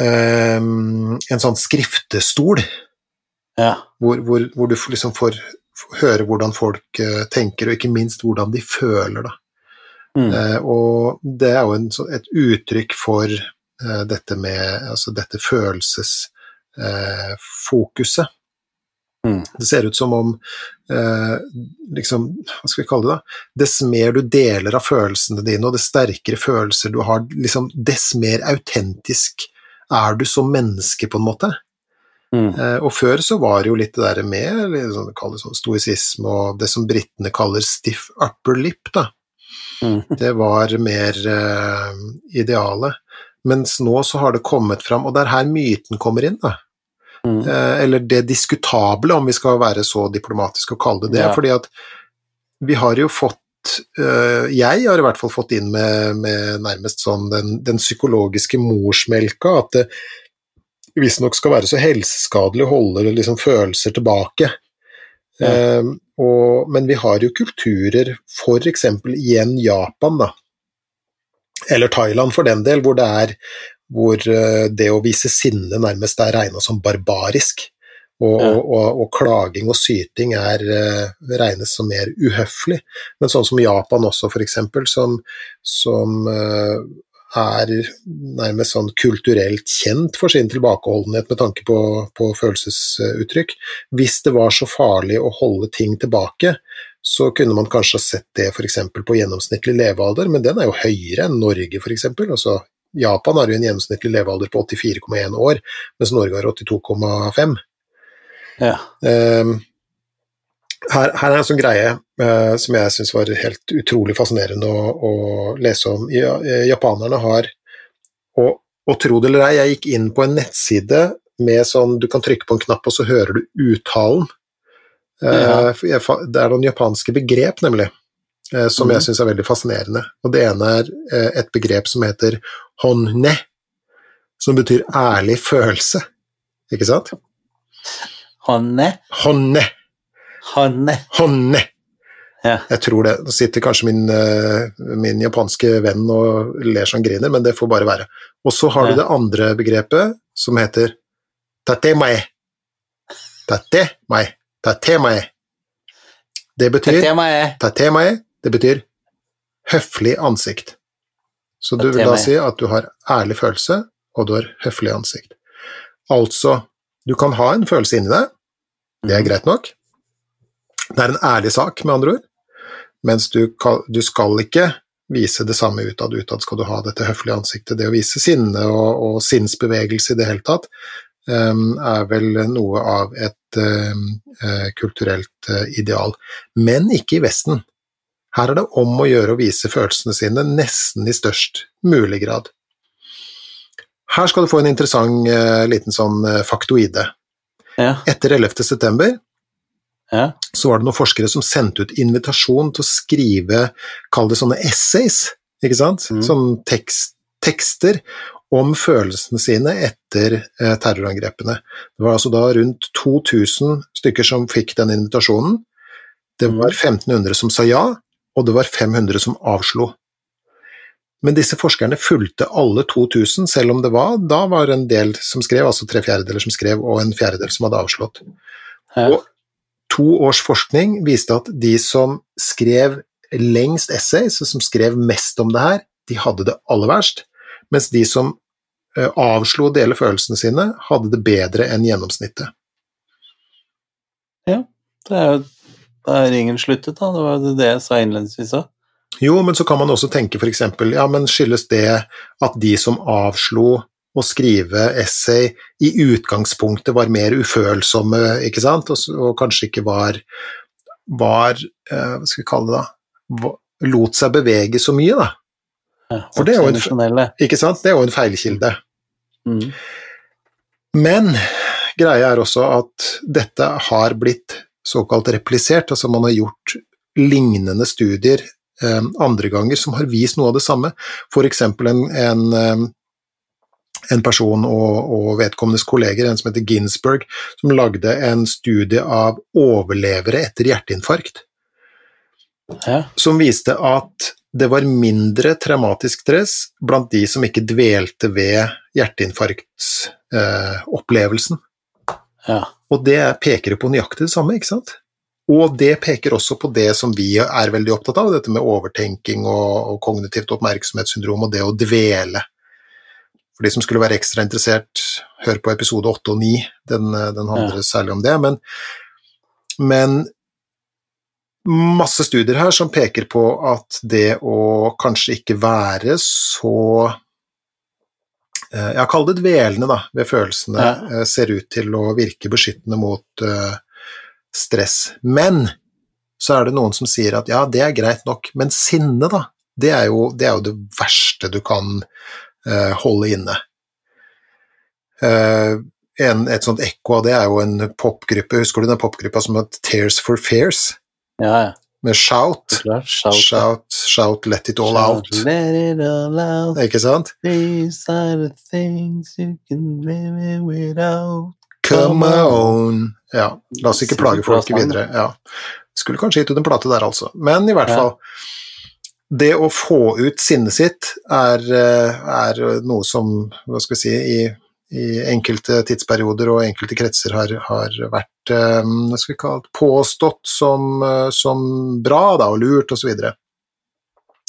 [SPEAKER 2] um, en sånn skriftestol
[SPEAKER 1] Ja.
[SPEAKER 2] hvor, hvor, hvor du liksom får, får høre hvordan folk uh, tenker, og ikke minst hvordan de føler. Da.
[SPEAKER 1] Mm.
[SPEAKER 2] Uh, og det er jo en, et uttrykk for uh, dette med altså dette følelsesfokuset.
[SPEAKER 1] Mm.
[SPEAKER 2] Det ser ut som om eh, liksom, hva skal vi kalle det da? Dess mer du deler av følelsene dine, og dess sterkere følelser du har, liksom, dess mer autentisk er du som menneske, på en måte.
[SPEAKER 1] Mm.
[SPEAKER 2] Eh, og før så var det jo litt det der med sånn, det sånn stoisisme og det som britene kaller stiff upper lip, da.
[SPEAKER 1] Mm.
[SPEAKER 2] Det var mer eh, idealet. Mens nå så har det kommet fram, og det er her myten kommer inn, da.
[SPEAKER 1] Mm.
[SPEAKER 2] Eh, eller det diskutable, om vi skal være så diplomatiske og kalle det det.
[SPEAKER 1] Ja.
[SPEAKER 2] Fordi at vi har jo fått eh, Jeg har i hvert fall fått inn med, med nærmest sånn den, den psykologiske morsmelka, at det visstnok skal være så helseskadelig å holde liksom følelser tilbake.
[SPEAKER 1] Ja.
[SPEAKER 2] Eh, og, men vi har jo kulturer, f.eks. igjen Japan, da. Eller Thailand for den del, hvor det er hvor eh, det å vise sinne nærmest er regna som barbarisk. Og,
[SPEAKER 1] Ja.
[SPEAKER 2] og, og, klaging og syting er eh, regnes som mer uhøflig. Men sånn som Japan også, eksempel, som, som eh, er nærmest sånn kulturelt kjent for sin tilbakeholdenhet med tanke på, på følelsesuttrykk. Hvis det var så farlig å holde ting tilbake, så kunne man kanskje ha sett det f.eks. på gjennomsnittlig levealder, men den er jo høyere enn Norge f.eks. Altså, Japan har jo en gjennomsnittlig levealder på 84,1 år, mens Norge har 82,5.
[SPEAKER 1] Ja.
[SPEAKER 2] Um, her, her er en sånn greie uh, som jeg syns var helt utrolig fascinerende å, å lese om. Ja, eh, japanerne har og, og tro det eller ei, jeg gikk inn på en nettside med sånn Du kan trykke på en knapp, og så hører du uttalen. Uh,
[SPEAKER 1] Ja.
[SPEAKER 2] det er noen japanske begrep, nemlig, som jeg
[SPEAKER 1] Mhm.
[SPEAKER 2] syns er veldig fascinerende. Og det ene er et begrep som heter honne, som betyr ærlig følelse. Ikke sant?
[SPEAKER 1] Honne?
[SPEAKER 2] Honne.
[SPEAKER 1] Honne.
[SPEAKER 2] Honne.
[SPEAKER 1] Ja.
[SPEAKER 2] Jeg tror det. Nå sitter kanskje min, eh, min japanske venn og ler som griner, men det får bare være. Og så har
[SPEAKER 1] Ja.
[SPEAKER 2] du det andre begrepet, som heter tatemae. Tatemae. Tatemae. Det betyr
[SPEAKER 1] er
[SPEAKER 2] tatemae, det betyr høflig ansikt. Så du vil da si at du har ærlig følelse, og du har høflig ansikt. Altså, du kan ha en følelse inni deg, det er greit nok. Det er en ærlig sak, med andre ord, mens du, du skal ikke vise det samme utad. Utad skal du ha dette høflige ansiktet. Det å vise sinne og, og sinnsbevegelse i det hele tatt um, er vel noe av et um, uh, kulturelt uh, ideal. Men ikke i Vesten. Her er det om å gjøre å vise følelsene sine nesten i størst mulig grad. Her skal du få en interessant eh, liten sånn eh, faktoide.
[SPEAKER 1] Ja.
[SPEAKER 2] Etter 11. september
[SPEAKER 1] Ja.
[SPEAKER 2] så var det noen forskere som sendte ut invitasjon til å skrive, kall det sånne essays, ikke sant?
[SPEAKER 1] Mm.
[SPEAKER 2] Sånn tekst, tekster om følelsene sine etter eh, terrorangrepene. Det var altså da rundt 2000 stykker som fikk den invitasjonen. Det var 1500 som sa ja, og det var 500 som avslo. Men disse forskerne fulgte alle 2000, selv om det var da var en del som skrev, altså tre fjerdedeler som skrev, og en fjerdedel som hadde avslått. Og to års forskning viste at de som skrev lengst essays, som skrev mest om det her, de hadde det aller verst, mens de som eh, avslo å dele følelsene sine, hadde det bedre enn gjennomsnittet.
[SPEAKER 1] Ja, Det er jo Da ringen sluttet, da. Det var jo det jeg sa innledningsvis òg.
[SPEAKER 2] Jo, men så kan man også tenke eksempel, ja, men skyldes det at de som avslo å skrive essay i utgangspunktet var mer ufølsomme, ikke sant, og, og kanskje ikke var, var eh, hva skal vi kalle det da, lot seg bevege så mye da,
[SPEAKER 1] Ja,
[SPEAKER 2] For det er en- ikke sant, det er jo en feilkilde.
[SPEAKER 1] Mm.
[SPEAKER 2] Men greia er også at dette har blitt såkalt replisert, altså man har gjort lignende studier eh, andre ganger som har vist noe av det samme. Eksempel en, en, eh, en person og, og vedkommendes kolleger, en som heter Ginsberg, som lagde en studie av overlevere etter hjerteinfarkt,
[SPEAKER 1] Ja.
[SPEAKER 2] som viste at det var mindre traumatisk stress blant de som ikke dvelte ved hjerteinfarktsopplevelsen.
[SPEAKER 1] ja.
[SPEAKER 2] Og det peker jo på nøyaktig det samme, ikke sant? Og det peker også på det som vi er veldig opptatt av, dette med overtenking og, og kognitivt oppmerksomhetssyndrom og det å dvele. For de som skulle være ekstra interessert, hør på episode 8 og 9, den, den handler særlig om det. Men, men masse studier her som peker på at det å kanskje ikke være så eh, Jeg kaller det dvelende da, ved følelsene,
[SPEAKER 1] Ja.
[SPEAKER 2] eh, ser ut til å virke beskyttende mot uh, stress. Men så er det noen som sier at ja, det er greit nok, men sinne, da, det er jo det, er jo det verste du kan uh, holde inne. Uh, en, et sånt ekko av det er jo en popgruppe, husker du den popgruppa som het Tears for Fears?
[SPEAKER 1] ja, ja.
[SPEAKER 2] Med Shout.
[SPEAKER 1] Shout,
[SPEAKER 2] Shout, shout, let it all out.
[SPEAKER 1] Let it all out.
[SPEAKER 2] Ikke sant?
[SPEAKER 1] These are the things you can live without.
[SPEAKER 2] Come on. Ja, la oss ikke plage
[SPEAKER 1] folk
[SPEAKER 2] videre. Ja. Skulle kanskje gitt ut en plate der, altså. Men i hvert fall Det å få ut sinnet sitt er, eh, er noe som, hva skal vi si, i, i enkelte tidsperioder og enkelte kretser har, har vært eh, det, påstått som, eh, som bra da, og lurt osv.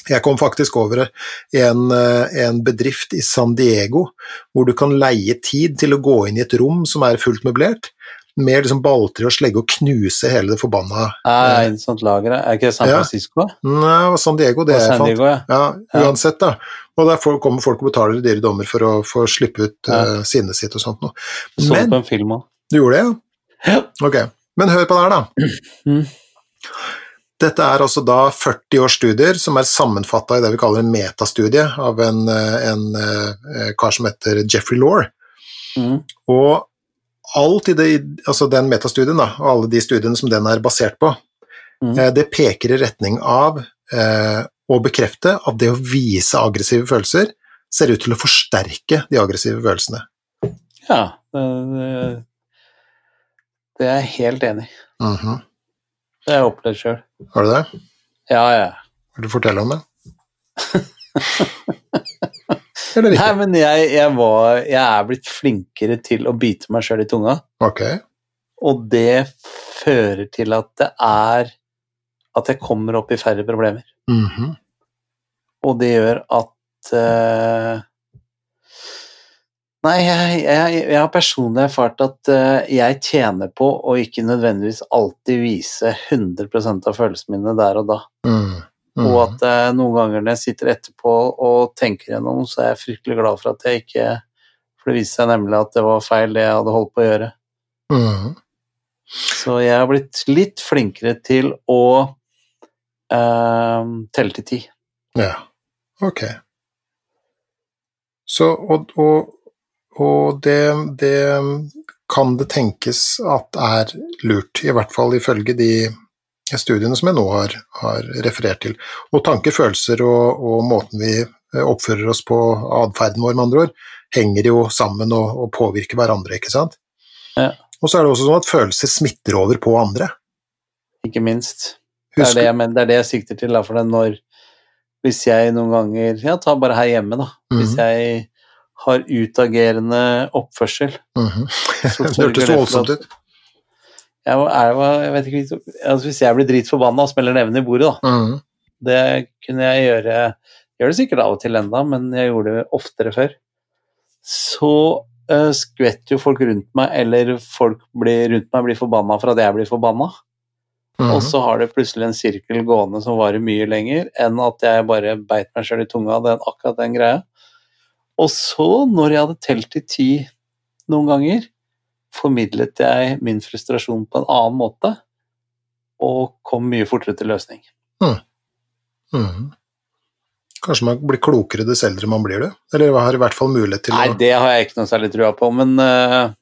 [SPEAKER 2] Jeg kom faktisk over en, eh, en bedrift i San Diego hvor du kan leie tid til å gå inn i et rom som er fullt møblert, med liksom balltre og slegge og knuse hele det forbanna
[SPEAKER 1] Er det et sånt lager? Er ikke det San
[SPEAKER 2] Ja.
[SPEAKER 1] Francisco?
[SPEAKER 2] Nei, det var San Diego, det
[SPEAKER 1] er
[SPEAKER 2] jeg fant.
[SPEAKER 1] Diego, ja.
[SPEAKER 2] Ja,
[SPEAKER 1] Ja.
[SPEAKER 2] uansett, da. Og der kommer folk og betaler dyre dommer for å få slippe ut
[SPEAKER 1] Ja.
[SPEAKER 2] uh, sinnet sitt og sånt noe.
[SPEAKER 1] Så
[SPEAKER 2] Men
[SPEAKER 1] på en film òg.
[SPEAKER 2] du gjorde det, ja? Ok. Men hør på det her, da.
[SPEAKER 1] Mm.
[SPEAKER 2] Dette er altså da 40 års studier som er sammenfatta i det vi kaller en metastudie av en, en, en eh, kar som heter Jeffrey Law.
[SPEAKER 1] Mm.
[SPEAKER 2] Og alt i det, altså den metastudien da, og alle de studiene som den er basert på,
[SPEAKER 1] Mm.
[SPEAKER 2] eh, det peker i retning av eh, å bekrefte at det å vise aggressive følelser ser ut til å forsterke de aggressive følelsene.
[SPEAKER 1] Ja, det, er jeg helt enig i.
[SPEAKER 2] Mhm.
[SPEAKER 1] Det har jeg opplevd sjøl.
[SPEAKER 2] Har du det?
[SPEAKER 1] Ja, ja.
[SPEAKER 2] Vil du fortelle om det? Eller
[SPEAKER 1] Nei, men jeg, jeg, var, jeg er blitt flinkere til å bite meg sjøl i tunga,
[SPEAKER 2] Ok.
[SPEAKER 1] og det fører til at det er At jeg kommer opp i færre problemer.
[SPEAKER 2] Mhm.
[SPEAKER 1] Og det gjør at uh, Nei, jeg, jeg, jeg har personlig erfart at uh, jeg tjener på å ikke nødvendigvis alltid vise 100 av følelsene mine der og da.
[SPEAKER 2] Mm. Mm.
[SPEAKER 1] Og at uh, noen ganger når jeg sitter etterpå og tenker gjennom, så er jeg fryktelig glad for at jeg ikke For det viste seg nemlig at det var feil, det jeg hadde holdt på å gjøre.
[SPEAKER 2] Mm.
[SPEAKER 1] Så jeg har blitt litt flinkere til å telle til ti.
[SPEAKER 2] Ja, ok. Så, og, og, og det, det kan det tenkes at er lurt, i hvert fall ifølge de studiene som jeg nå har, har referert til. Og tanker, følelser og, og måten vi eh, oppfører oss på, atferden vår med andre ord, henger jo sammen og, og påvirker hverandre, ikke sant?
[SPEAKER 1] Ja.
[SPEAKER 2] Og så er det også sånn at følelser smitter over på andre.
[SPEAKER 1] Ikke minst. Det er det, jeg men- det er det jeg sikter til, da, for når, hvis jeg noen ganger Ja, ta bare her hjemme, da. Hvis
[SPEAKER 2] Mhm.
[SPEAKER 1] jeg har utagerende oppførsel.
[SPEAKER 2] mm
[SPEAKER 1] så
[SPEAKER 2] Det hørtes
[SPEAKER 1] for
[SPEAKER 2] voldsomt ut.
[SPEAKER 1] Jeg, er, jeg vet ikke altså Hvis jeg blir dritforbanna og smeller neven i bordet, da.
[SPEAKER 2] Mhm.
[SPEAKER 1] Det kunne jeg gjøre Gjør det sikkert av og til enda, men jeg gjorde det oftere før. Så uh, skvetter jo folk rundt meg, eller folk blir, rundt meg blir forbanna for at jeg blir forbanna.
[SPEAKER 2] Mhm.
[SPEAKER 1] Og så har det plutselig en sirkel gående som varer mye lenger enn at jeg bare beit meg sjøl i tunga, den, akkurat den greia. Og så, når jeg hadde telt til ti noen ganger, formidlet jeg min frustrasjon på en annen måte, og kom mye fortere til løsning.
[SPEAKER 2] Mhm. Kanskje man blir klokere dess eldre man blir, du? Eller har i hvert fall mulighet til
[SPEAKER 1] Nei,
[SPEAKER 2] å
[SPEAKER 1] det har jeg ikke noe særlig trua på, men eh,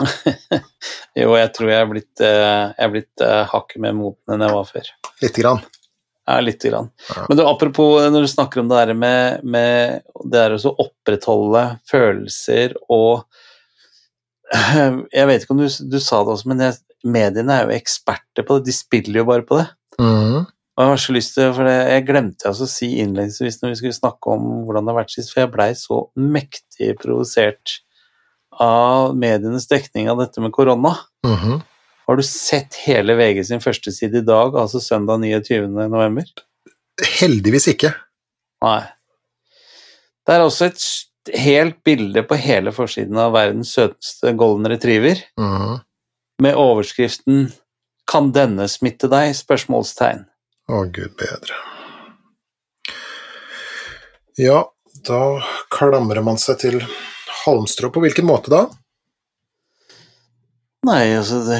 [SPEAKER 1] Jo, jeg tror jeg er blitt, eh, jeg er blitt eh, hakket mer moten enn jeg var før.
[SPEAKER 2] Lite grann.
[SPEAKER 1] Ja, lite grann.
[SPEAKER 2] Ja.
[SPEAKER 1] Men du, apropos eh, når du snakker om det der med, med det der å opprettholde følelser og Jeg vet ikke om du, du sa det også, men jeg, mediene er jo eksperter på det. De spiller jo bare på det.
[SPEAKER 2] Mm.
[SPEAKER 1] Og jeg har så lyst til, for det, jeg glemte altså å si innledningsvis når vi skulle snakke om hvordan det har vært sist, for jeg blei så mektig provosert av medienes dekning av dette med korona.
[SPEAKER 2] Mhm.
[SPEAKER 1] Har du sett hele VG sin førsteside i dag, altså søndag 29. november?
[SPEAKER 2] Heldigvis ikke.
[SPEAKER 1] Nei. Det er også et helt bilde på hele forsiden av verdens søteste golden retriever,
[SPEAKER 2] Mhm.
[SPEAKER 1] med overskriften 'Kan denne smitte deg?' spørsmålstegn.
[SPEAKER 2] Å, gud bedre. Ja, da klamrer man seg til halmstrå. På hvilken måte da?
[SPEAKER 1] Nei, altså de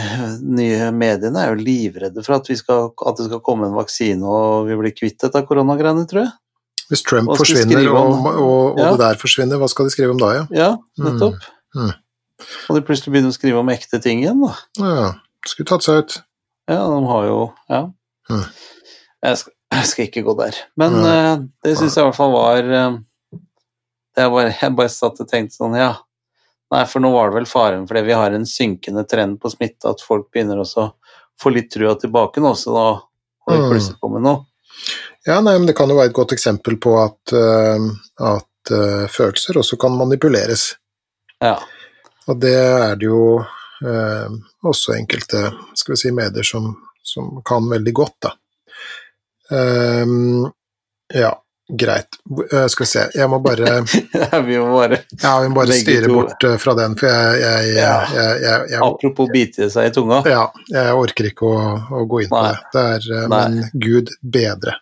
[SPEAKER 1] nye mediene er jo livredde for at, vi skal, at det skal komme en vaksine og vi blir kvitt dette koronagreiene, tror jeg.
[SPEAKER 2] Hvis Trump forsvinner og, og, og
[SPEAKER 1] Ja.
[SPEAKER 2] det der forsvinner, hva skal de skrive om da, ja?
[SPEAKER 1] Ja, nettopp.
[SPEAKER 2] Mm. Mm.
[SPEAKER 1] Og de plutselig begynner å skrive om ekte ting igjen, da.
[SPEAKER 2] ja skulle tatt seg ut.
[SPEAKER 1] Ja, de har jo Ja.
[SPEAKER 2] Mm.
[SPEAKER 1] Jeg, skal, jeg skal ikke gå der. Men eh, det syns jeg i hvert fall var eh, det er bare, Jeg bare satt og tenkte sånn, ja. Nei, for nå var det vel faren fordi vi har en synkende trend på smitte, at folk begynner også å få litt trua tilbake nå, så da har vi
[SPEAKER 2] Mm.
[SPEAKER 1] plutselig med noe.
[SPEAKER 2] Ja, nei, men det kan jo være et godt eksempel på at, eh, at eh, følelser også kan manipuleres.
[SPEAKER 1] Ja.
[SPEAKER 2] Og det er det jo eh, også enkelte skal vi si, medier som, som kan veldig godt, da. Um, ja, greit. Eh, skal vi se, jeg må bare
[SPEAKER 1] vi må bare
[SPEAKER 2] Ja, vi må bare styre
[SPEAKER 1] to.
[SPEAKER 2] bort eh, fra den, for jeg, jeg,
[SPEAKER 1] Ja.
[SPEAKER 2] jeg, jeg,
[SPEAKER 1] Apropos bite seg i tunga.
[SPEAKER 2] ja, jeg orker ikke å, å gå inn på det. det er, eh, men gud bedre.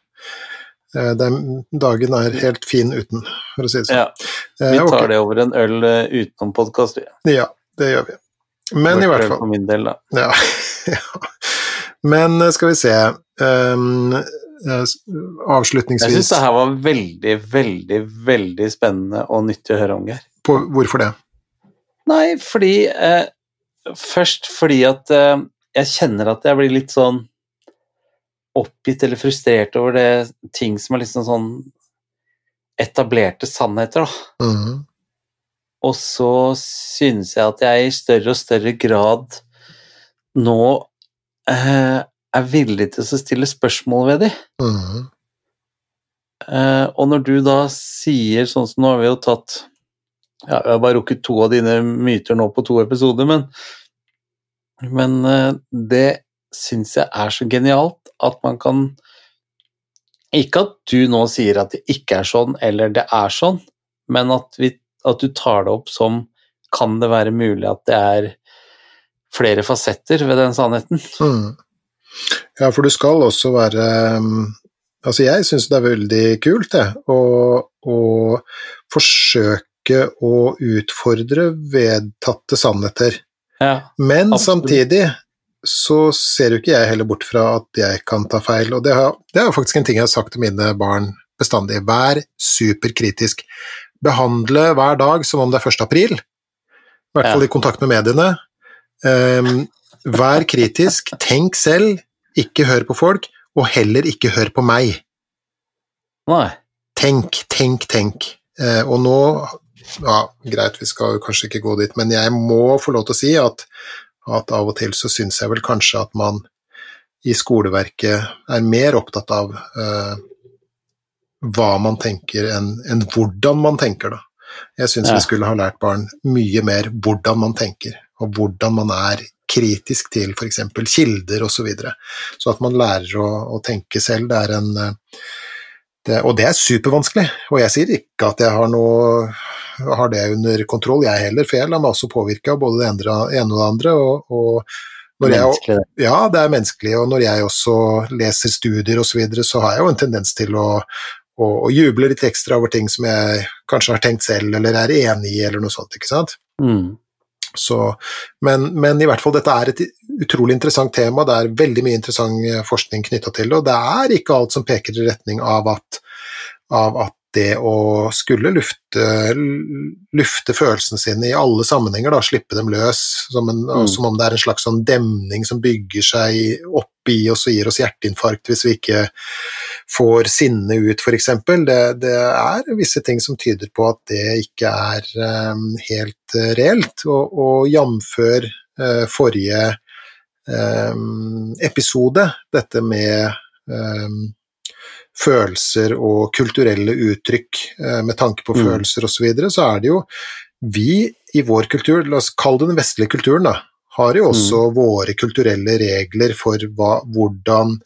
[SPEAKER 2] Den, dagen er helt fin uten, for å si det sånn.
[SPEAKER 1] Ja, vi tar det over en øl utenom podkast.
[SPEAKER 2] Ja, det gjør vi. Men i hvert fall
[SPEAKER 1] For min del, da.
[SPEAKER 2] Ja. Men skal vi se ehm, eh,
[SPEAKER 1] Jeg
[SPEAKER 2] Avslutningsvis
[SPEAKER 1] syns det her var veldig, veldig, veldig spennende og nyttig å høre om, Geir.
[SPEAKER 2] på, Hvorfor det?
[SPEAKER 1] Nei, fordi eh, Først fordi at eh, jeg kjenner at jeg blir litt sånn oppgitt eller frustrert over det ting som er liksom sånn etablerte sannheter, da.
[SPEAKER 2] Mhm.
[SPEAKER 1] Og så synes jeg at jeg i større og større grad nå eh, er villig til å stille spørsmål ved dem.
[SPEAKER 2] Mm.
[SPEAKER 1] Uh, og når du da sier sånn som nå har vi jo tatt ja, Vi har bare rukket to av dine myter nå på to episoder, men, men uh, det syns jeg er så genialt at man kan Ikke at du nå sier at det ikke er sånn, eller det er sånn, men at, vi, at du tar det opp som Kan det være mulig at det er flere fasetter ved den sannheten?
[SPEAKER 2] Mhm. Ja, for du skal også være ehm, Altså, jeg syns det er veldig kult, det, å, å forsøke å utfordre vedtatte sannheter.
[SPEAKER 1] Ja.
[SPEAKER 2] Men
[SPEAKER 1] Absolutt.
[SPEAKER 2] samtidig så ser jo ikke jeg heller bort fra at jeg kan ta feil, og det, har, det er jo faktisk en ting jeg har sagt til mine barn bestandig. Vær superkritisk. Behandle hver dag som om det er 1. april, i hvert fall
[SPEAKER 1] Ja.
[SPEAKER 2] i kontakt med mediene. Ehm, vær kritisk, tenk selv, ikke hør på folk, og heller ikke hør på meg.
[SPEAKER 1] Nei.
[SPEAKER 2] Tenk, tenk, tenk. Eh, og nå Ja, greit, vi skal jo kanskje ikke gå dit, men jeg må få lov til å si at, at av og til så syns jeg vel kanskje at man i skoleverket er mer opptatt av eh, hva man tenker enn en hvordan man tenker, da. Jeg syns
[SPEAKER 1] Ja.
[SPEAKER 2] vi skulle ha lært barn mye mer hvordan man tenker, og hvordan man er kritisk til f.eks. kilder osv. Så, videre. så at man lærer å, å tenke selv, det er en eh, det, Og det er supervanskelig, og jeg sier ikke at jeg har noe har det under kontroll, jeg heller, for jeg lar meg også påvirke av både det ene ene og det andre. og, og når jeg, ja, det er menneskelig, og når jeg også leser studier osv., så, videre, så har jeg jo en tendens til å, å, å juble litt ekstra over ting som jeg kanskje har tenkt selv, eller er enig i, eller noe sånt, ikke sant.
[SPEAKER 1] Mm.
[SPEAKER 2] Så, men, men i hvert fall, dette er et utrolig interessant tema, det er veldig mye interessant eh, forskning knytta til det, og det er ikke alt som peker i retning av at, av at det å skulle lufte, lufte følelsene sine i alle sammenhenger, da, slippe dem løs, som, en,
[SPEAKER 1] Mm.
[SPEAKER 2] som om det er en slags sånn demning som bygger seg opp i oss og gir oss hjerteinfarkt hvis vi ikke får sinne ut, f.eks. Det, det er visse ting som tyder på at det ikke er um, helt uh, reelt, og, og jamfør uh, forrige um, episode, dette med um, følelser og kulturelle uttrykk uh, med tanke på
[SPEAKER 1] Mm.
[SPEAKER 2] følelser osv., så, videre, så er det jo vi i vår kultur, la oss kalle det den vestlige kulturen, da, har jo også våre kulturelle regler for hva, hvordan,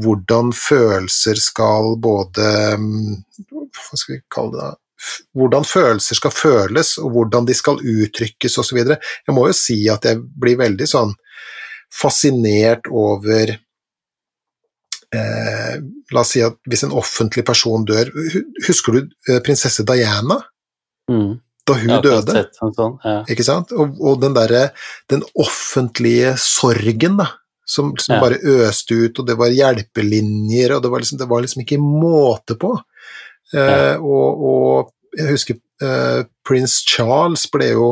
[SPEAKER 2] hvordan følelser skal både mm, Hva skal vi kalle det? da? Hvordan følelser skal føles, og hvordan de skal uttrykkes osv. Jeg må jo si at jeg blir veldig sånn fascinert over eh, La oss si at hvis en offentlig person dør Husker du eh, prinsesse Diana?
[SPEAKER 1] Mm.
[SPEAKER 2] Da hun
[SPEAKER 1] ja,
[SPEAKER 2] døde?
[SPEAKER 1] sett sånn, ja.
[SPEAKER 2] Ikke sant? Og, og den derre Den offentlige sorgen, da. Som, som
[SPEAKER 1] Ja.
[SPEAKER 2] bare øste ut, og det var hjelpelinjer, og det var liksom, det var liksom ikke måte på. Eh, og, og jeg husker eh, prins Charles ble jo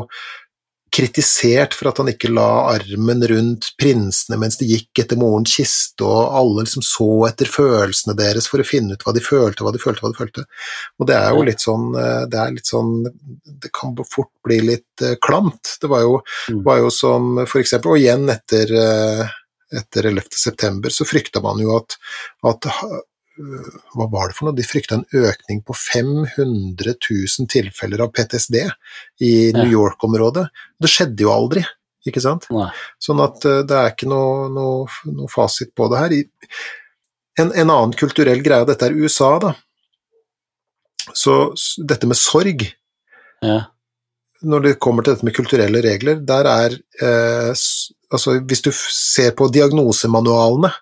[SPEAKER 2] kritisert for at han ikke la armen rundt prinsene mens de gikk etter morens kiste, og alle liksom så etter følelsene deres for å finne ut hva de følte, hva de følte, hva de følte. Og det er jo litt sånn eh, Det litt sånn Det kan fort bli litt eh, klamt. Det var jo,
[SPEAKER 1] Mm.
[SPEAKER 2] var jo som for eksempel Og igjen etter, eh, etter 11. september så frykta man jo at, at øh, hva var det for noe? De frykta en økning på 500 000 tilfeller av PTSD i New. York-området. Det skjedde jo aldri, ikke sant?
[SPEAKER 1] Nei.
[SPEAKER 2] Sånn at eh, det er ikke noe, noe, noe fasit på det her. En, en annen kulturell greie, dette er USA, da. Så dette med sorg,
[SPEAKER 1] Ja.
[SPEAKER 2] Når det kommer til dette med kulturelle regler, der er eh, Altså, hvis du ser på diagnosemanualene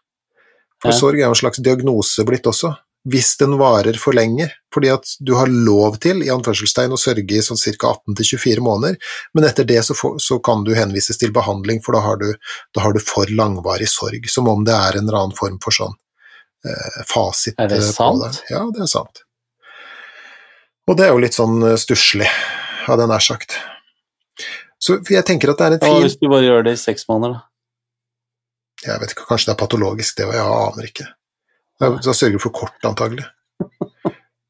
[SPEAKER 2] For
[SPEAKER 1] Ja.
[SPEAKER 2] sorg er jo en slags diagnose blitt også. Hvis den varer for lenge, fordi at du har lov til i anførselstegn å sørge i sånn ca. 18-24 måneder, men etter det så, for, så kan du henvises til behandling, for da har, du, da har du for langvarig sorg. Som om det er en eller annen form for sånn eh, fasit
[SPEAKER 1] Er det
[SPEAKER 2] eh,
[SPEAKER 1] sant?
[SPEAKER 2] det. Ja, det er sant. Og det er jo litt sånn eh, stusslig, hadde jeg nær sagt. Så jeg tenker at det er en
[SPEAKER 1] Hva
[SPEAKER 2] fin
[SPEAKER 1] hvis du bare gjør det i seks måneder, da?
[SPEAKER 2] Jeg vet ikke, kanskje det er patologisk, det, òg, jeg aner ikke. Da sørger du for kort, antagelig.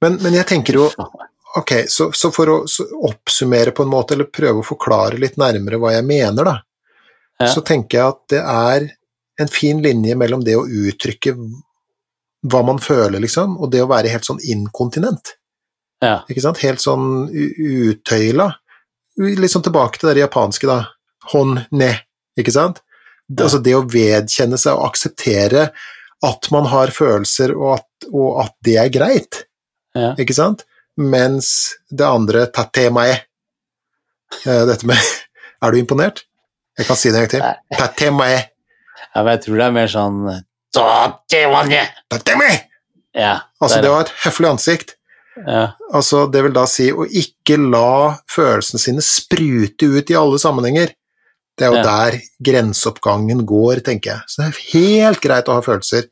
[SPEAKER 2] Men, men jeg tenker jo Ok, så, så for å så oppsummere på en måte, eller prøve å forklare litt nærmere hva jeg mener, da,
[SPEAKER 1] Ja.
[SPEAKER 2] så tenker jeg at det er en fin linje mellom det å uttrykke hva man føler, liksom, og det å være helt sånn inkontinent.
[SPEAKER 1] Ja.
[SPEAKER 2] Ikke sant? Helt sånn uttøyla. Litt sånn tilbake til det japanske, da. Hon ne, ikke sant? Det,
[SPEAKER 1] Ja.
[SPEAKER 2] Altså det å vedkjenne seg og akseptere at man har følelser, og at, og at det er greit,
[SPEAKER 1] Ja.
[SPEAKER 2] ikke sant? Mens det andre tatemae eh, Dette med Er du imponert? Jeg kan si det en gang til. Tatemae.
[SPEAKER 1] ja, men jeg tror det er mer sånn!
[SPEAKER 2] Tatemae!
[SPEAKER 1] Ja.
[SPEAKER 2] Altså, det var et høflig ansikt.
[SPEAKER 1] Ja.
[SPEAKER 2] Altså, det vil da si å ikke la følelsene sine sprute ut i alle sammenhenger. Det er jo
[SPEAKER 1] Ja.
[SPEAKER 2] der grenseoppgangen går, tenker jeg. Så det er helt greit å ha følelser,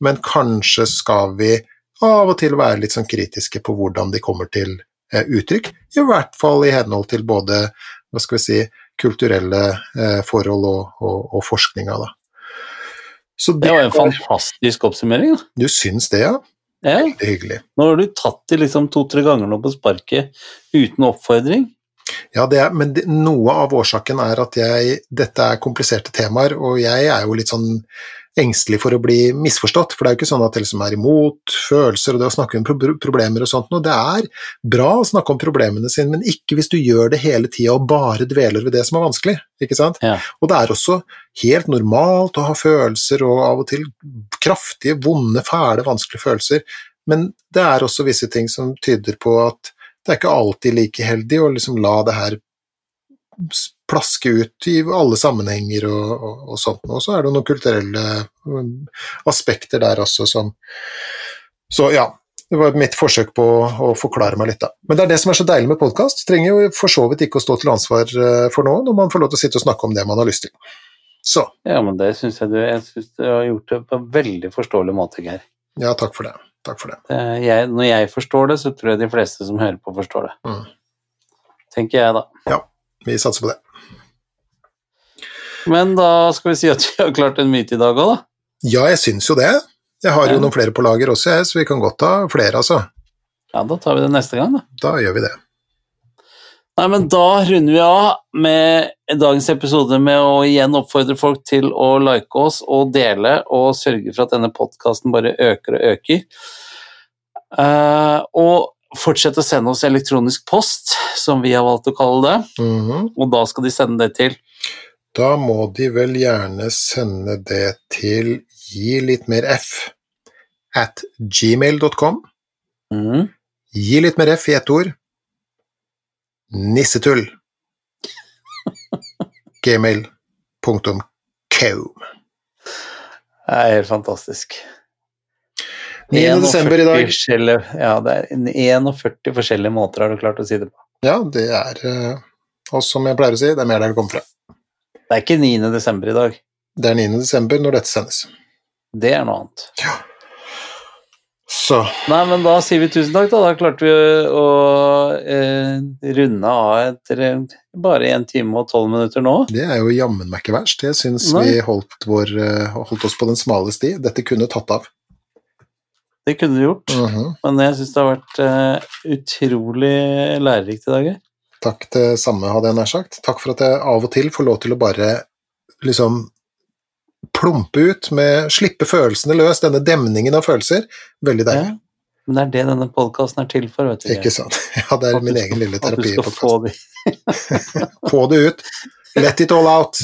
[SPEAKER 2] men kanskje skal vi av og til være litt sånn kritiske på hvordan de kommer til eh, uttrykk, i hvert fall i henhold til både, hva skal vi si, kulturelle eh, forhold og, og, og forskninga, da. Så
[SPEAKER 1] Det var en fantastisk oppsummering. Da.
[SPEAKER 2] Du syns det, ja?
[SPEAKER 1] Ja.
[SPEAKER 2] Er hyggelig.
[SPEAKER 1] Nå har du tatt det liksom to-tre ganger nå på sparket uten oppfordring.
[SPEAKER 2] Ja, det er, men det, noe av årsaken er at jeg Dette er kompliserte temaer, og jeg er jo litt sånn engstelig for å bli misforstått. For det er jo ikke sånn at det liksom er imot følelser og det å snakke om pro problemer og sånt noe. Det er bra å snakke om problemene sine, men ikke hvis du gjør det hele tida og bare dveler ved det som er vanskelig. ikke sant?
[SPEAKER 1] Ja.
[SPEAKER 2] Og det er også helt normalt å ha følelser, og av og til kraftige, vonde, fæle, vanskelige følelser. Men det er også visse ting som tyder på at det er ikke alltid like heldig å liksom la det her plaske ut i alle sammenhenger og, og, og sånt. Og så er det noen kulturelle um, aspekter der også som Så ja, det var mitt forsøk på å forklare meg litt, da. Men det er det som er så deilig med podkast. Trenger jo for så vidt ikke å stå til ansvar eh, for noe når man får lov til å sitte og snakke om det man har lyst til. Så.
[SPEAKER 1] Ja, men det syns jeg du Jeg synes du har gjort det på en veldig forståelig måte, Geir.
[SPEAKER 2] Ja, takk for det. Takk for det.
[SPEAKER 1] Jeg, når jeg forstår det, så tror jeg de fleste som hører på, forstår det.
[SPEAKER 2] Mm.
[SPEAKER 1] Tenker jeg, da.
[SPEAKER 2] Ja, vi satser på det.
[SPEAKER 1] Men da skal vi si at vi har klart en myte i dag òg, da.
[SPEAKER 2] Ja, jeg syns jo det. Jeg har jo
[SPEAKER 1] Ja.
[SPEAKER 2] noen flere på lager også, jeg, så vi kan godt ta flere, altså.
[SPEAKER 1] Ja, da tar vi det neste gang, da.
[SPEAKER 2] Da gjør vi det.
[SPEAKER 1] Nei, men da runder vi av med dagens episode med å igjen oppfordre folk til å like oss og dele, og sørge for at denne podkasten bare øker og øker. Uh, og fortsett å sende oss elektronisk post, som vi har valgt å kalle det,
[SPEAKER 2] Mhm.
[SPEAKER 1] og da skal de sende det til
[SPEAKER 2] Da må de vel gjerne sende det til gi litt mer f at gmail.com.
[SPEAKER 1] Mm.
[SPEAKER 2] Gi litt mer f i ett ord. Nissetull. Gmail.com.
[SPEAKER 1] Det er helt fantastisk.
[SPEAKER 2] 9. desember i dag.
[SPEAKER 1] Ja, det er 41 forskjellige måter har du klart å si det på.
[SPEAKER 2] Ja, det er eh, Og som jeg pleier å si, det er mer der det kommer fra.
[SPEAKER 1] Det er ikke 9. desember i dag.
[SPEAKER 2] Det er 9. desember når dette sendes.
[SPEAKER 1] Det er noe annet.
[SPEAKER 2] Så
[SPEAKER 1] Nei, men da sier vi tusen takk, da. Da klarte vi å eh, runde av etter eh, bare 1 time og 12 minutter nå.
[SPEAKER 2] det er jo jammen meg ikke verst. Jeg syns vi holdt, vår, eh, holdt oss på den smale sti. Dette kunne tatt av.
[SPEAKER 1] Det kunne du gjort.
[SPEAKER 2] Mhm.
[SPEAKER 1] Men jeg syns det har vært eh, utrolig lærerikt i dag.
[SPEAKER 2] Takk det samme, hadde jeg nær sagt. Takk for at jeg av og til får lov til å bare liksom plumpe ut med Slippe følelsene løs, denne demningen av følelser. Veldig
[SPEAKER 1] Ja. Men det er det denne podkasten er til for, vet du.
[SPEAKER 2] Ikke sant? Ja, det er
[SPEAKER 1] At
[SPEAKER 2] min
[SPEAKER 1] skal-
[SPEAKER 2] egen lille
[SPEAKER 1] At du
[SPEAKER 2] terapi.
[SPEAKER 1] skal få det.
[SPEAKER 2] Få det ut. Let it all out.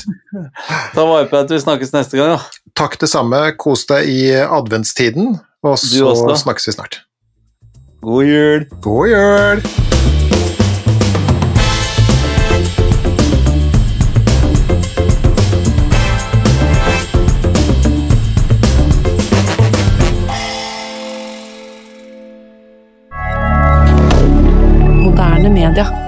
[SPEAKER 1] Ta vare på at vi snakkes neste gang, da.
[SPEAKER 2] Takk det samme. Kos deg i adventstiden, og så snakkes vi snart.
[SPEAKER 1] God jul!
[SPEAKER 2] God jul! Regarde.